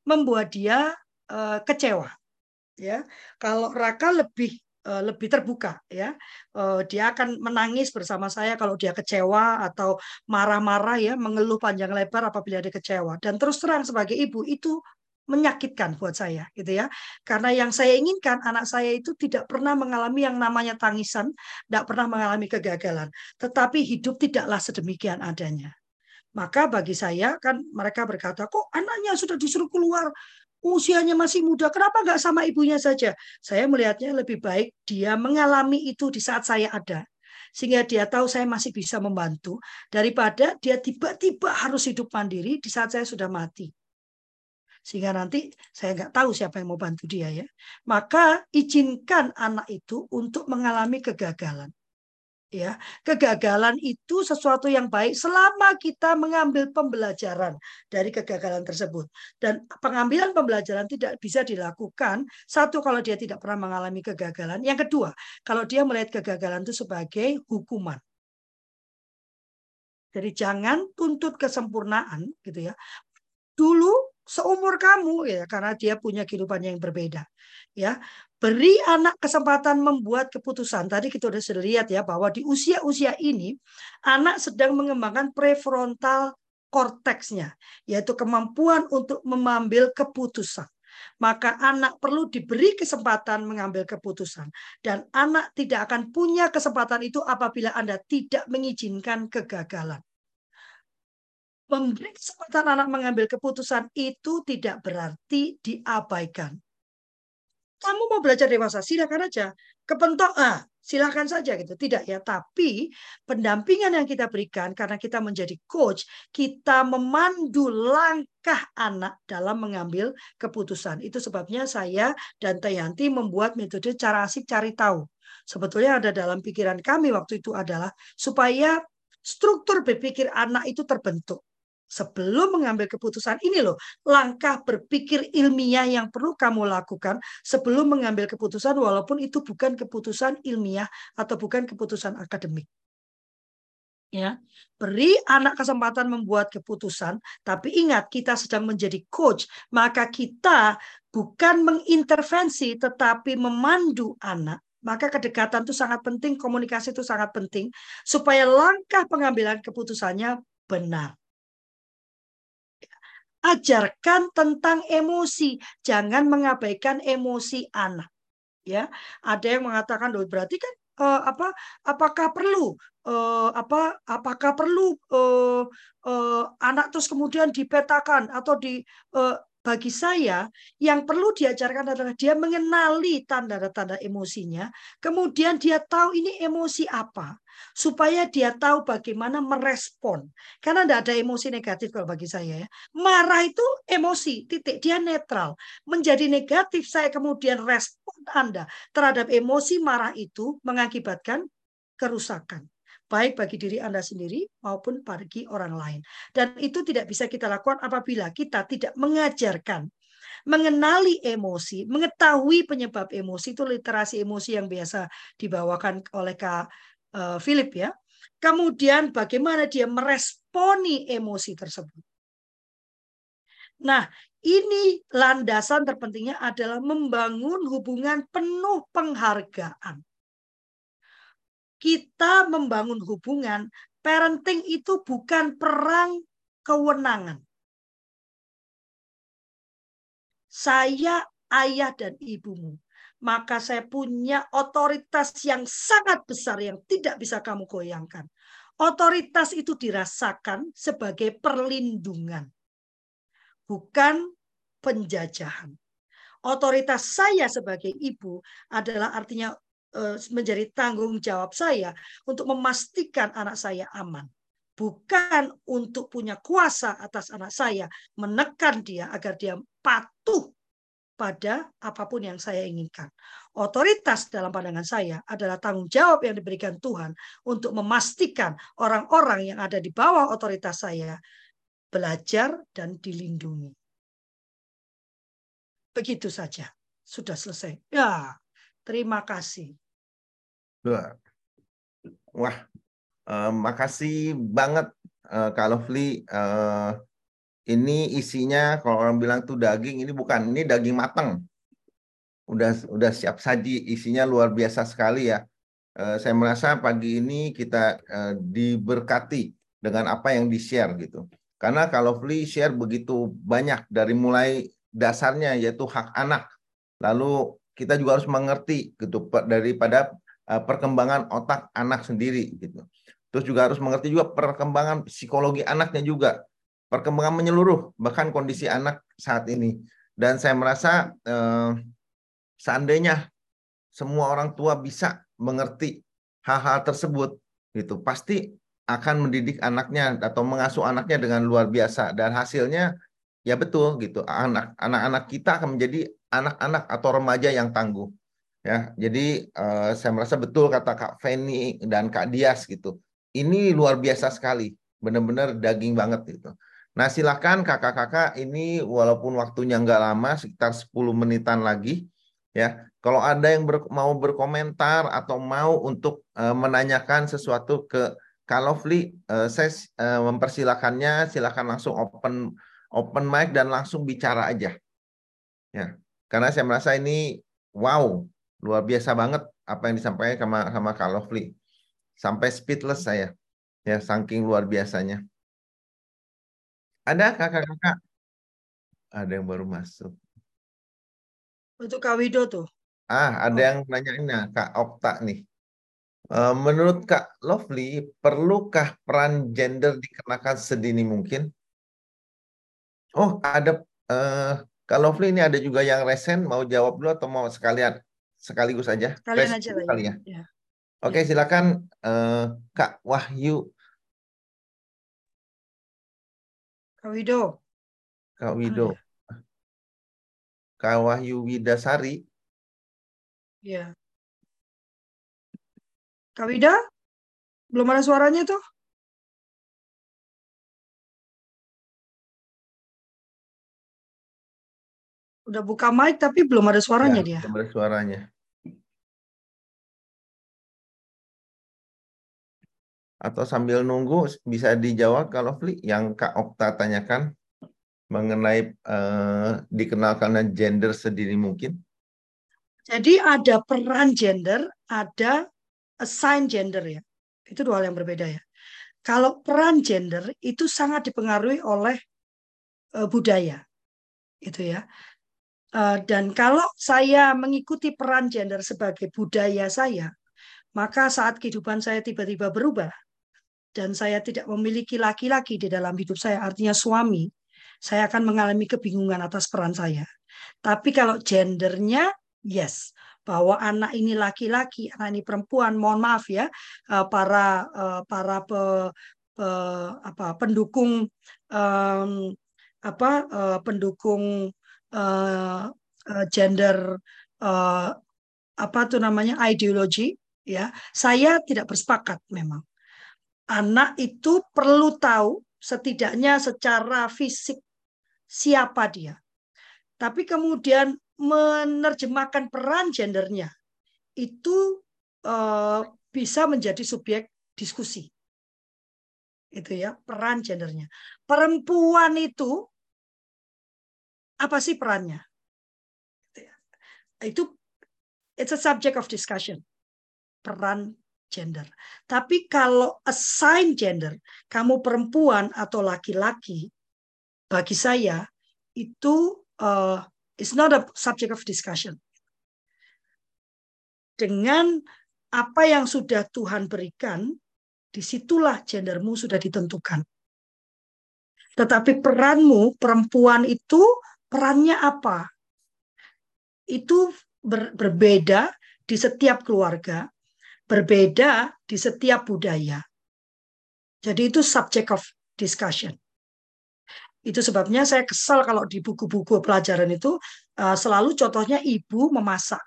membuat dia uh, kecewa ya. Kalau Raka lebih uh, lebih terbuka ya. Uh, dia akan menangis bersama saya kalau dia kecewa atau marah-marah ya mengeluh panjang lebar apabila dia kecewa. Dan terus terang sebagai ibu itu menyakitkan buat saya gitu ya. Karena yang saya inginkan anak saya itu tidak pernah mengalami yang namanya tangisan tidak pernah mengalami kegagalan. Tetapi hidup tidaklah sedemikian adanya maka bagi saya kan mereka berkata, kok anaknya sudah disuruh keluar, usianya masih muda, kenapa nggak sama ibunya saja? Saya melihatnya lebih baik dia mengalami itu di saat saya ada. Sehingga dia tahu saya masih bisa membantu, daripada dia tiba-tiba harus hidup mandiri di saat saya sudah mati. Sehingga nanti saya nggak tahu siapa yang mau bantu dia ya. Maka izinkan anak itu untuk mengalami kegagalan ya. Kegagalan itu sesuatu yang baik selama kita mengambil pembelajaran dari kegagalan tersebut. Dan pengambilan pembelajaran tidak bisa dilakukan satu kalau dia tidak pernah mengalami kegagalan. Yang kedua kalau dia melihat kegagalan itu sebagai hukuman. Jadi jangan tuntut kesempurnaan gitu ya. Dulu seumur kamu ya karena dia punya kehidupan yang berbeda ya beri anak kesempatan membuat keputusan. Tadi kita sudah lihat ya bahwa di usia-usia ini anak sedang mengembangkan prefrontal korteksnya, yaitu kemampuan untuk mengambil keputusan. Maka anak perlu diberi kesempatan mengambil keputusan. Dan anak tidak akan punya kesempatan itu apabila Anda tidak mengizinkan kegagalan. memberi kesempatan anak mengambil keputusan itu tidak berarti diabaikan. Kamu mau belajar dewasa, silakan aja. Kepentok, ah, silakan saja gitu. Tidak ya, tapi pendampingan yang kita berikan karena kita menjadi coach, kita memandu langkah anak dalam mengambil keputusan. Itu sebabnya saya dan Tayanti membuat metode cara asik cari tahu. Sebetulnya ada dalam pikiran kami waktu itu adalah supaya struktur berpikir anak itu terbentuk sebelum mengambil keputusan ini loh langkah berpikir ilmiah yang perlu kamu lakukan sebelum mengambil keputusan walaupun itu bukan keputusan ilmiah atau bukan keputusan akademik. Ya beri anak kesempatan membuat keputusan tapi ingat kita sedang menjadi coach maka kita bukan mengintervensi tetapi memandu anak. Maka kedekatan itu sangat penting komunikasi itu sangat penting supaya langkah pengambilan keputusannya benar ajarkan tentang emosi, jangan mengabaikan emosi anak. Ya, ada yang mengatakan loh berarti kan uh, apa apakah perlu uh, apa apakah perlu uh, uh, anak terus kemudian dipetakan atau di uh, bagi saya yang perlu diajarkan adalah dia mengenali tanda-tanda emosinya, kemudian dia tahu ini emosi apa, supaya dia tahu bagaimana merespon. Karena tidak ada emosi negatif kalau bagi saya ya. Marah itu emosi, titik dia netral. Menjadi negatif saya kemudian respon Anda terhadap emosi marah itu mengakibatkan kerusakan baik bagi diri Anda sendiri maupun bagi orang lain. Dan itu tidak bisa kita lakukan apabila kita tidak mengajarkan mengenali emosi, mengetahui penyebab emosi itu literasi emosi yang biasa dibawakan oleh Kak eh, Philip ya. Kemudian bagaimana dia meresponi emosi tersebut. Nah, ini landasan terpentingnya adalah membangun hubungan penuh penghargaan kita membangun hubungan, parenting itu bukan perang kewenangan. Saya ayah dan ibumu, maka saya punya otoritas yang sangat besar yang tidak bisa kamu goyangkan. Otoritas itu dirasakan sebagai perlindungan, bukan penjajahan. Otoritas saya sebagai ibu adalah artinya menjadi tanggung jawab saya untuk memastikan anak saya aman. Bukan untuk punya kuasa atas anak saya, menekan dia agar dia patuh pada apa pun yang saya inginkan. Otoritas dalam pandangan saya adalah tanggung jawab yang diberikan Tuhan untuk memastikan orang-orang yang ada di bawah otoritas saya belajar dan dilindungi. Begitu saja. Sudah selesai. Ya, terima kasih. Wah, uh, makasih banget uh, Kak Lovely. Uh, ini isinya kalau orang bilang tuh daging, ini bukan, ini daging matang. Udah udah siap saji, isinya luar biasa sekali ya. Uh, saya merasa pagi ini kita uh, diberkati dengan apa yang di-share gitu. Karena kalau Lovely share begitu banyak dari mulai dasarnya yaitu hak anak. Lalu kita juga harus mengerti gitu daripada Eh, perkembangan otak anak sendiri gitu. Terus juga harus mengerti juga perkembangan psikologi anaknya juga, perkembangan menyeluruh bahkan kondisi anak saat ini. Dan saya merasa eh, seandainya semua orang tua bisa mengerti hal-hal tersebut, gitu pasti akan mendidik anaknya atau mengasuh anaknya dengan luar biasa dan hasilnya ya betul gitu anak anak-anak kita akan menjadi anak-anak atau remaja yang tangguh ya jadi uh, saya merasa betul kata Kak Feni dan Kak Dias gitu. Ini luar biasa sekali benar-benar daging banget gitu. Nah silakan kakak-kakak ini walaupun waktunya nggak lama sekitar 10 menitan lagi ya kalau ada yang ber, mau berkomentar atau mau untuk uh, menanyakan sesuatu ke Kak Lovely uh, saya uh, mempersilakannya. Silakan langsung open open mic dan langsung bicara aja. Ya karena saya merasa ini wow luar biasa banget apa yang disampaikan sama sama Kak Lovely. Sampai speedless saya. Ya, saking luar biasanya. Ada kakak-kakak? Ada yang baru masuk. Untuk Kak Wido tuh. Ah, ada oh. yang nanyain ya, Kak Okta nih. Menurut Kak Lovely, perlukah peran gender dikenakan sedini mungkin? Oh, ada uh, kalau Lovely ini ada juga yang resen mau jawab dulu atau mau sekalian sekaligus aja? Sekalian aja lah ya. ya. Oke, ya. silakan uh, Kak Wahyu. Kak Wido. Kak Wido. Ah, Kak Wahyu Widasari. Iya. Kak Wida? Belum ada suaranya tuh? Udah buka mic tapi belum ada suaranya ya, dia. Belum ada suaranya. Atau sambil nunggu bisa dijawab kalau Fli yang Kak Okta tanyakan mengenai uh, dikenalkan gender sedini mungkin. Jadi ada peran gender, ada assign gender ya. Itu dua hal yang berbeda ya. Kalau peran gender itu sangat dipengaruhi oleh uh, budaya. Itu ya. Uh, dan kalau saya mengikuti peran gender sebagai budaya saya, maka saat kehidupan saya tiba-tiba berubah dan saya tidak memiliki laki-laki di dalam hidup saya, artinya suami, saya akan mengalami kebingungan atas peran saya. Tapi kalau gendernya, yes, bahwa anak ini laki-laki, anak ini perempuan, mohon maaf ya, uh, para uh, para pe, pe, apa pendukung um, apa uh, pendukung uh, gender uh, apa tuh namanya ideologi ya saya tidak bersepakat memang anak itu perlu tahu setidaknya secara fisik siapa dia tapi kemudian menerjemahkan peran gendernya itu uh, bisa menjadi subjek diskusi itu ya peran gendernya perempuan itu apa sih perannya? Itu it's a subject of discussion. Peran gender. Tapi kalau assign gender, kamu perempuan atau laki-laki, bagi saya itu uh, it's not a subject of discussion. Dengan apa yang sudah Tuhan berikan, di situlah gendermu sudah ditentukan. Tetapi peranmu perempuan itu perannya apa? Itu ber, berbeda di setiap keluarga, berbeda di setiap budaya. Jadi itu subject of discussion. Itu sebabnya saya kesal kalau di buku-buku pelajaran itu uh, selalu contohnya ibu memasak.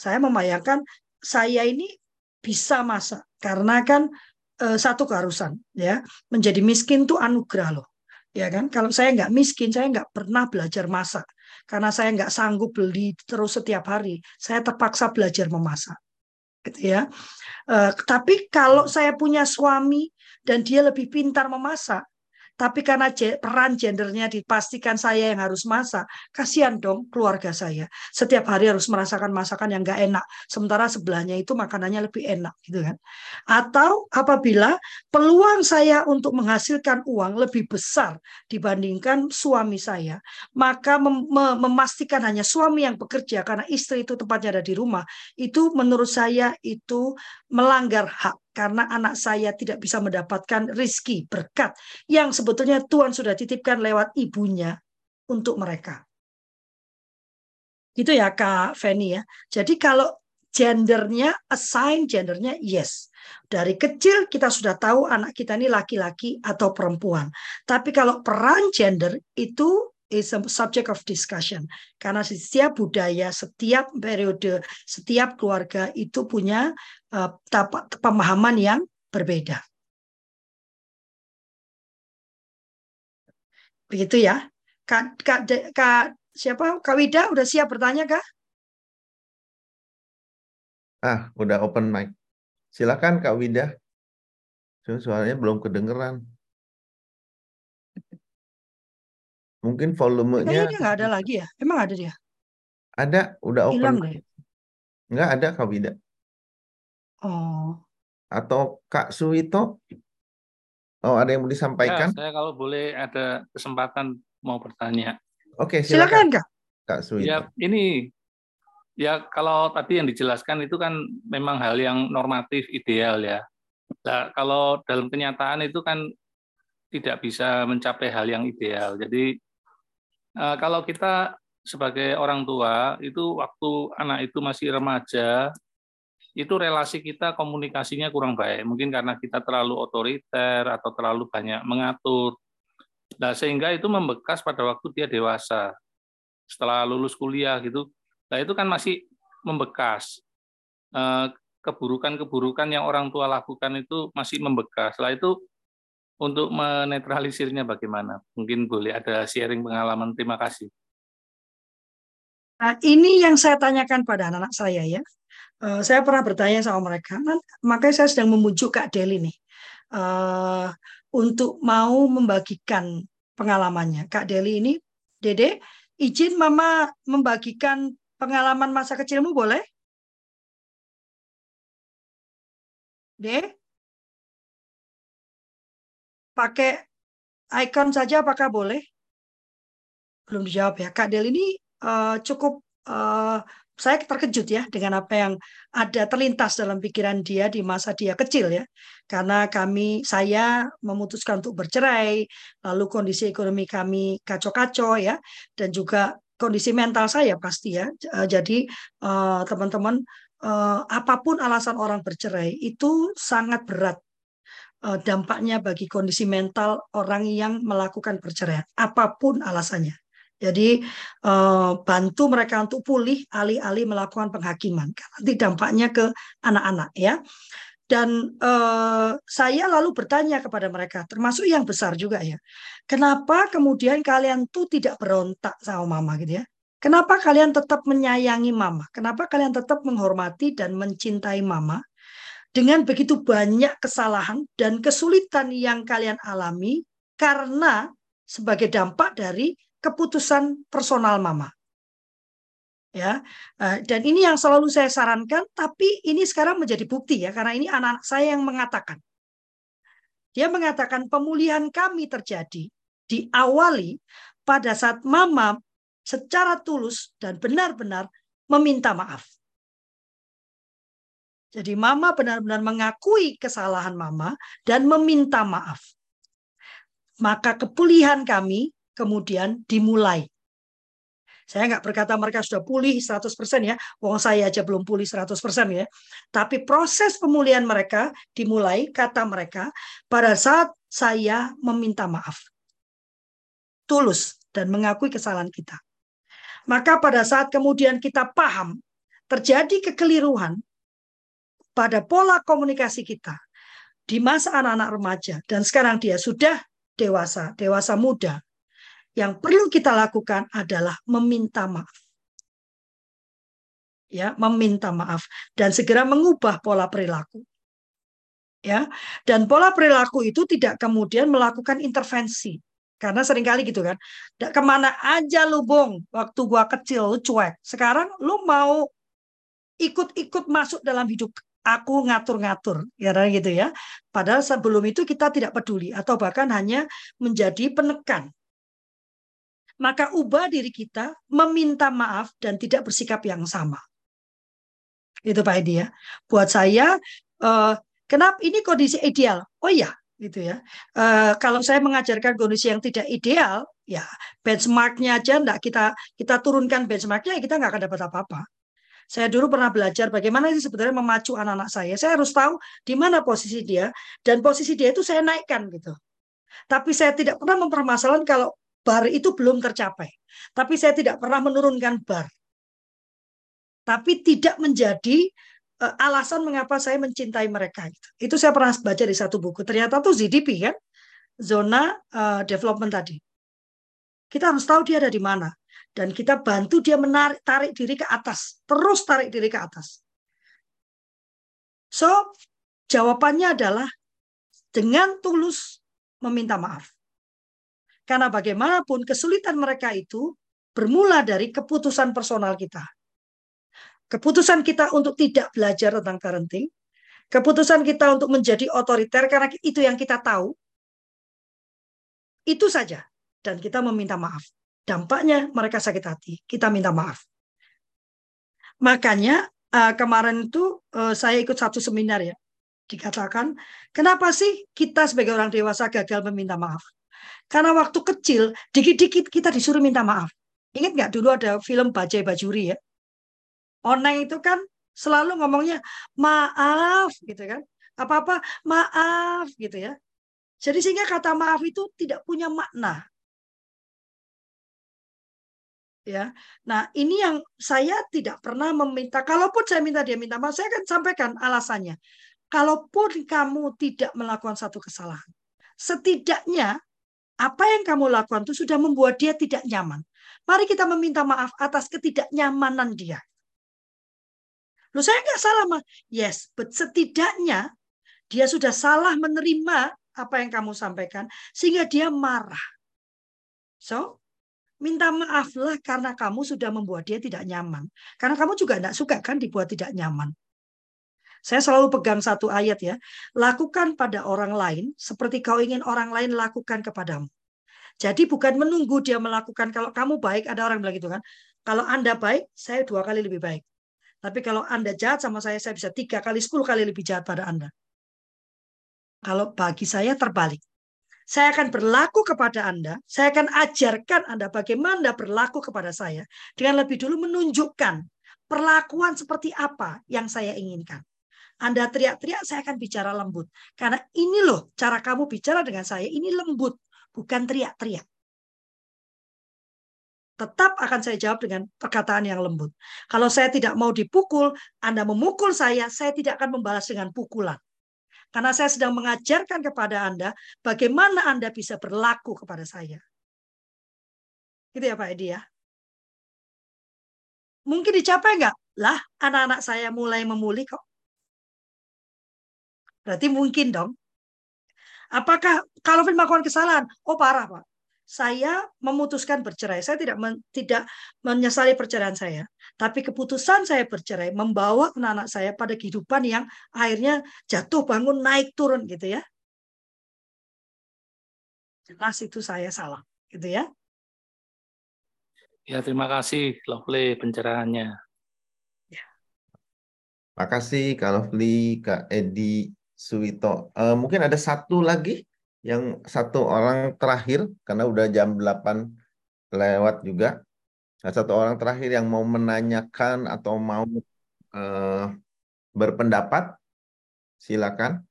Saya membayangkan saya ini bisa masak karena kan uh, satu keharusan ya menjadi miskin itu anugerah loh ya kan kalau saya nggak miskin saya nggak pernah belajar masak karena saya nggak sanggup beli terus setiap hari saya terpaksa belajar memasak gitu ya. Uh, tapi kalau saya punya suami dan dia lebih pintar memasak tapi karena peran gendernya dipastikan saya yang harus masak, kasihan dong keluarga saya. Setiap hari harus merasakan masakan yang gak enak, sementara sebelahnya itu makanannya lebih enak, gitu kan? Atau apabila peluang saya untuk menghasilkan uang lebih besar dibandingkan suami saya, maka mem memastikan hanya suami yang bekerja karena istri itu tempatnya ada di rumah, itu menurut saya itu melanggar hak karena anak saya tidak bisa mendapatkan rizki berkat yang sebetulnya Tuhan sudah titipkan lewat ibunya untuk mereka. Itu ya Kak Feni ya. Jadi kalau gendernya, assign gendernya yes. Dari kecil kita sudah tahu anak kita ini laki-laki atau perempuan. Tapi kalau peran gender itu is a subject of discussion. Karena setiap budaya, setiap periode, setiap keluarga itu punya uh, pemahaman yang berbeda. Begitu ya. Kak, Kak, Kak siapa? Kak Wida udah siap bertanya kak? Ah, udah open mic. Silakan Kak Wida. Suaranya belum kedengeran. Mungkin volumenya Kayaknya dia nggak ada lagi ya? Emang ada dia? Ada, udah open. Hilang deh. Nggak ada Kak Wida. Oh. Atau Kak Suwito? Oh, ada yang mau disampaikan? Ya, saya kalau boleh ada kesempatan mau bertanya. Oke, silakan. silakan Kak. Kak Suwito. Ya, ini ya kalau tadi yang dijelaskan itu kan memang hal yang normatif ideal ya. Nah, kalau dalam kenyataan itu kan tidak bisa mencapai hal yang ideal. Jadi kalau kita sebagai orang tua itu waktu anak itu masih remaja itu relasi kita komunikasinya kurang baik. Mungkin karena kita terlalu otoriter atau terlalu banyak mengatur. Nah sehingga itu membekas pada waktu dia dewasa. Setelah lulus kuliah gitu. Nah itu kan masih membekas. Uh, keburukan-keburukan yang orang tua lakukan itu masih membekas. Setelah itu untuk menetralisirnya bagaimana? Mungkin boleh ada sharing pengalaman. Terima kasih. Nah, ini yang saya tanyakan pada anak-anak saya ya. Uh, saya pernah bertanya sama mereka, makanya saya sedang memujuk Kak Deli nih uh, untuk mau membagikan pengalamannya. Kak Deli ini, Dede, izin Mama membagikan pengalaman masa kecilmu boleh? D. Pakai icon saja apakah boleh? Belum dijawab ya. Kak Del ini uh, cukup uh, saya terkejut ya dengan apa yang ada terlintas dalam pikiran dia di masa dia kecil ya. Karena kami saya memutuskan untuk bercerai, lalu kondisi ekonomi kami kacau-kacau ya dan juga kondisi mental saya pasti ya. Jadi teman-teman eh, apa pun alasan orang bercerai itu sangat berat eh, dampaknya bagi kondisi mental orang yang melakukan perceraian apa pun alasannya. Jadi eh, bantu mereka untuk pulih alih-alih melakukan penghakiman. Nanti dampaknya ke anak-anak ya. Dan eh, saya lalu bertanya kepada mereka, termasuk yang besar juga ya, kenapa kemudian kalian tuh tidak berontak sama mama gitu ya? Kenapa kalian tetap menyayangi mama? Kenapa kalian tetap menghormati dan mencintai mama? Dengan begitu banyak kesalahan dan kesulitan yang kalian alami karena sebagai dampak dari keputusan personal mama. Ya, eh, dan ini yang selalu saya sarankan, tapi ini sekarang menjadi bukti ya, karena ini anak-anak saya yang mengatakan. Dia mengatakan pemulihan kami terjadi diawali pada saat mama secara tulus dan benar-benar meminta maaf. Jadi mama benar-benar mengakui kesalahan mama dan meminta maaf. Maka kepulihan kami kemudian dimulai. Saya nggak berkata mereka sudah pulih 100% ya, wong saya aja belum pulih 100% ya. Tapi proses pemulihan mereka dimulai, kata mereka, pada saat saya meminta maaf. Tulus dan mengakui kesalahan kita. Maka pada saat kemudian kita paham terjadi kekeliruan pada pola komunikasi kita di masa anak-anak remaja dan sekarang dia sudah dewasa, dewasa muda. Yang perlu kita lakukan adalah meminta maaf. Ya, meminta maaf dan segera mengubah pola perilaku. Ya, dan pola perilaku itu tidak kemudian melakukan intervensi, karena sering kali gitu kan. Ke mana aja lu bong, waktu gua kecil lu cuek. Sekarang lu mau ikut-ikut masuk dalam hidup aku ngatur-ngatur ya gitu ya. Padahal sebelum itu kita tidak peduli atau bahkan hanya menjadi penekan. Maka ubah diri kita meminta maaf dan tidak bersikap yang sama. Itu Pak Edi ya. Buat saya, eh, kenapa ini kondisi ideal? Oh iya, gitu ya. Uh, kalau saya mengajarkan kondisi yang tidak ideal, ya benchmarknya aja enggak kita kita turunkan benchmarknya, ya kita nggak akan dapat apa-apa. Saya dulu pernah belajar bagaimana sih sebenarnya memacu anak-anak saya. Saya harus tahu di mana posisi dia dan posisi dia itu saya naikkan gitu. Tapi saya tidak pernah mempermasalahkan kalau bar itu belum tercapai. Tapi saya tidak pernah menurunkan bar. Tapi tidak menjadi uh, alasan mengapa saya mencintai mereka itu. Itu saya pernah baca di satu buku. Ternyata tuh ZDP kan, zona uh, development tadi. Kita harus tahu dia ada di mana dan kita bantu dia menarik tarik diri ke atas, terus tarik diri ke atas. So, jawabannya adalah dengan tulus meminta maaf. Karena bagaimanapun kesulitan mereka itu bermula dari keputusan personal kita Keputusan kita untuk tidak belajar tentang parenting, keputusan kita untuk menjadi otoriter karena itu yang kita tahu, itu saja. Dan kita meminta maaf. Dampaknya mereka sakit hati, kita minta maaf. Makanya uh, kemarin itu uh, saya ikut satu seminar ya, dikatakan kenapa sih kita sebagai orang dewasa gagal meminta maaf? Karena waktu kecil, dikit-dikit kita disuruh minta maaf. Ingat nggak dulu ada film Bajai Bajuri ya? Oneng itu kan selalu ngomongnya maaf gitu kan. Apa-apa maaf gitu ya. Jadi sehingga kata maaf itu tidak punya makna. Ya. Nah, ini yang saya tidak pernah meminta. Kalaupun saya minta dia minta maaf, saya akan sampaikan alasannya. Kalaupun kamu tidak melakukan satu kesalahan, setidaknya apa yang kamu lakukan itu sudah membuat dia tidak nyaman. Mari kita meminta maaf atas ketidaknyamanan dia. Loh saya nggak salah, mah. Yes, but setidaknya dia sudah salah menerima apa yang kamu sampaikan sehingga dia marah. So, minta maaflah karena kamu sudah membuat dia tidak nyaman. Karena kamu juga tidak suka kan dibuat tidak nyaman. Saya selalu pegang satu ayat ya. Lakukan pada orang lain seperti kau ingin orang lain lakukan kepadamu. Jadi bukan menunggu dia melakukan. Kalau kamu baik, ada orang bilang gitu kan. Kalau Anda baik, saya dua kali lebih baik. Tapi kalau Anda jahat sama saya, saya bisa tiga kali, sepuluh kali lebih jahat pada Anda. Kalau bagi saya terbalik. Saya akan berlaku kepada Anda, saya akan ajarkan Anda bagaimana berlaku kepada saya dengan lebih dulu menunjukkan perlakuan seperti apa yang saya inginkan. Anda teriak-teriak, saya akan bicara lembut. Karena ini loh cara kamu bicara dengan saya, ini lembut, bukan teriak-teriak. Tetap akan saya jawab dengan perkataan yang lembut. Kalau saya tidak mau dipukul, Anda memukul saya, saya tidak akan membalas dengan pukulan. Karena saya sedang mengajarkan kepada Anda bagaimana Anda bisa berlaku kepada saya. Gitu ya Pak Edi ya. Mungkin dicapai nggak? Lah, anak-anak saya mulai memulih kok. Berarti mungkin dong. Apakah kalau melakukan kesalahan? Oh parah pak. Saya memutuskan bercerai. Saya tidak men, tidak menyesali perceraian saya. Tapi keputusan saya bercerai membawa anak-anak saya pada kehidupan yang akhirnya jatuh bangun naik turun gitu ya. Jelas itu saya salah gitu ya. Ya terima kasih Lovely pencerahannya. Ya. Makasih Kak Lovely, Kak Edi, Suwito. Uh, mungkin ada satu lagi yang satu orang terakhir karena udah jam 8 lewat juga. Nah, satu orang terakhir yang mau menanyakan atau mau uh, berpendapat, silakan.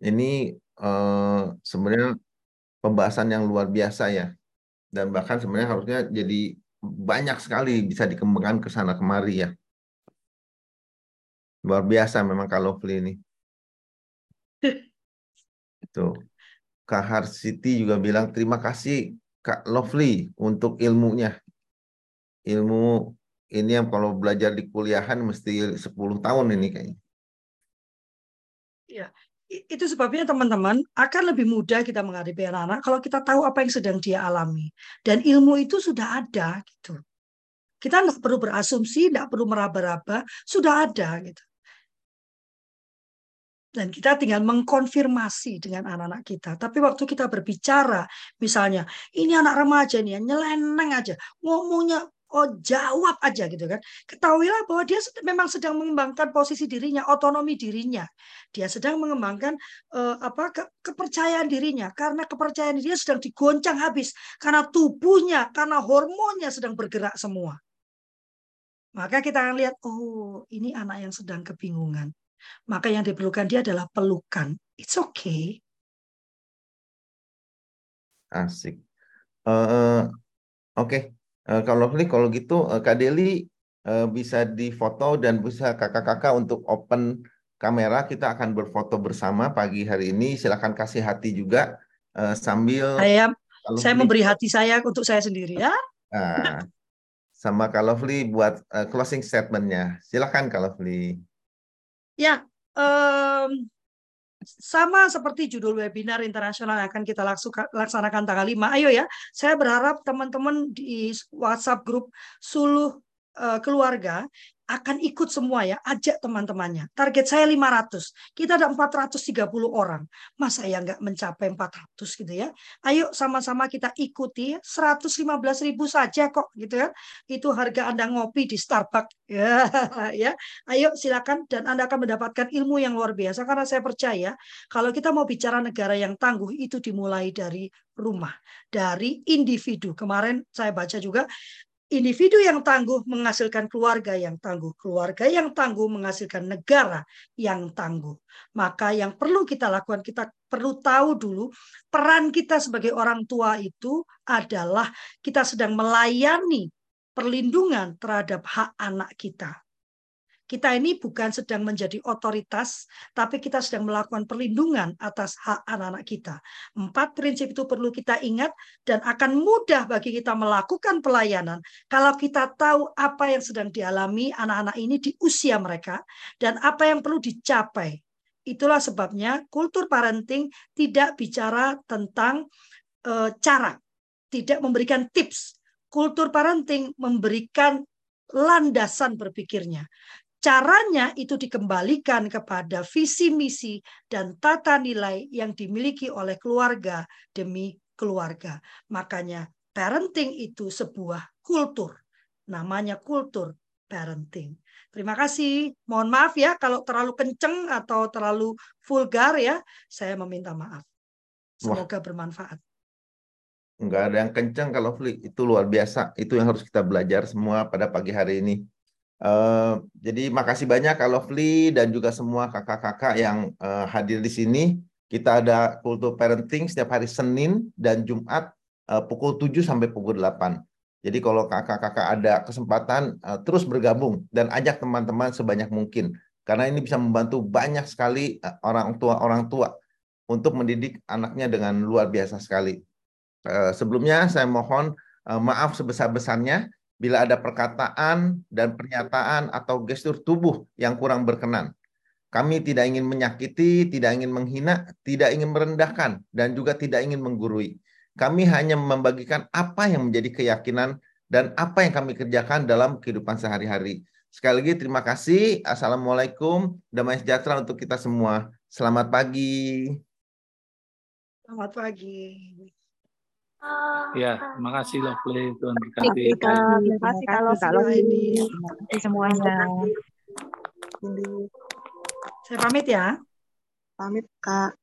Ini uh, sebenarnya pembahasan yang luar biasa ya, dan bahkan sebenarnya harusnya jadi banyak sekali bisa dikembangkan ke sana kemari ya. Luar biasa memang Lovely ini. Itu. Kak Harsiti juga bilang terima kasih Kak Lovely untuk ilmunya. Ilmu ini yang kalau belajar di kuliahan mesti 10 tahun ini kayaknya. Ya, itu sebabnya teman-teman akan lebih mudah kita menghadapi anak-anak kalau kita tahu apa yang sedang dia alami dan ilmu itu sudah ada gitu. Kita nggak perlu berasumsi, nggak perlu meraba-raba, sudah ada gitu. Dan kita tinggal mengkonfirmasi dengan anak-anak kita. Tapi waktu kita berbicara, misalnya, ini anak remaja nih, nyeleneng aja, ngomongnya oh jawab aja gitu kan. Ketahuilah bahwa dia memang sedang mengembangkan posisi dirinya, otonomi dirinya. Dia sedang mengembangkan uh, apa ke, kepercayaan dirinya karena kepercayaan dia sedang digoncang habis karena tubuhnya, karena hormonnya sedang bergerak semua. Maka kita akan lihat, oh ini anak yang sedang kebingungan. Maka yang diperlukan dia adalah pelukan. It's okay. Asik. Uh, Oke, okay. uh, kalau kalau gitu uh, Kak Deli uh, bisa difoto dan bisa kakak-kakak untuk open kamera. Kita akan berfoto bersama pagi hari ini. Silahkan kasih hati juga uh, sambil. Saya, saya memberi hati saya untuk saya sendiri ya. Nah, sama Kak Lovely buat uh, closing statementnya. Silahkan Kak Lovely. Ya, um, sama seperti judul webinar internasional yang akan kita laksanakan tanggal 5. Ayo ya, saya berharap teman-teman di WhatsApp grup Suluh uh, keluarga akan ikut semua ya, ajak teman-temannya. Target saya 500, kita ada 430 orang. Masa ya nggak mencapai 400 gitu ya. Ayo sama-sama kita ikuti 115 ribu saja kok gitu ya. Itu harga Anda ngopi di Starbucks. Ya, ya. Ayo silakan dan Anda akan mendapatkan ilmu yang luar biasa karena saya percaya kalau kita mau bicara negara yang tangguh itu dimulai dari rumah, dari individu. Kemarin saya baca juga individu yang tangguh menghasilkan keluarga yang tangguh, keluarga yang tangguh menghasilkan negara yang tangguh. Maka yang perlu kita lakukan, kita perlu tahu dulu peran kita sebagai orang tua itu adalah kita sedang melayani perlindungan terhadap hak anak kita. Kita ini bukan sedang menjadi otoritas, tapi kita sedang melakukan perlindungan atas hak anak-anak kita. Empat prinsip itu perlu kita ingat dan akan mudah bagi kita melakukan pelayanan kalau kita tahu apa yang sedang dialami anak-anak ini di usia mereka dan apa yang perlu dicapai. Itulah sebabnya kultur parenting tidak bicara tentang e, cara, tidak memberikan tips. Kultur parenting memberikan landasan berpikirnya. Caranya itu dikembalikan kepada visi misi dan tata nilai yang dimiliki oleh keluarga demi keluarga. Makanya parenting itu sebuah kultur. Namanya kultur parenting. Terima kasih. Mohon maaf ya kalau terlalu kenceng atau terlalu vulgar ya. Saya meminta maaf. Semoga Wah. bermanfaat. Enggak ada yang kenceng kalau Fli. Itu luar biasa. Itu yang harus kita belajar semua pada pagi hari ini. Uh, jadi makasih banyak kalau Lovely dan juga semua kakak-kakak yang uh, hadir di sini. Kita ada kultur parenting setiap hari Senin dan Jumat uh, pukul 7 sampai pukul 8. Jadi kalau kakak-kakak ada kesempatan uh, terus bergabung dan ajak teman-teman sebanyak mungkin karena ini bisa membantu banyak sekali orang tua orang tua untuk mendidik anaknya dengan luar biasa sekali. Uh, sebelumnya saya mohon uh, maaf sebesar-besarnya bila ada perkataan dan pernyataan atau gestur tubuh yang kurang berkenan. Kami tidak ingin menyakiti, tidak ingin menghina, tidak ingin merendahkan, dan juga tidak ingin menggurui. Kami hanya membagikan apa yang menjadi keyakinan dan apa yang kami kerjakan dalam kehidupan sehari-hari. Sekali lagi terima kasih. Assalamualaikum. Damai sejahtera untuk kita semua. Selamat pagi. Selamat pagi. Ya, terima kasih Lovely Tuhan berkati. Terima kasih kalau Lovely. Terima kasih semuanya. Saya pamit ya. Pamit Kak.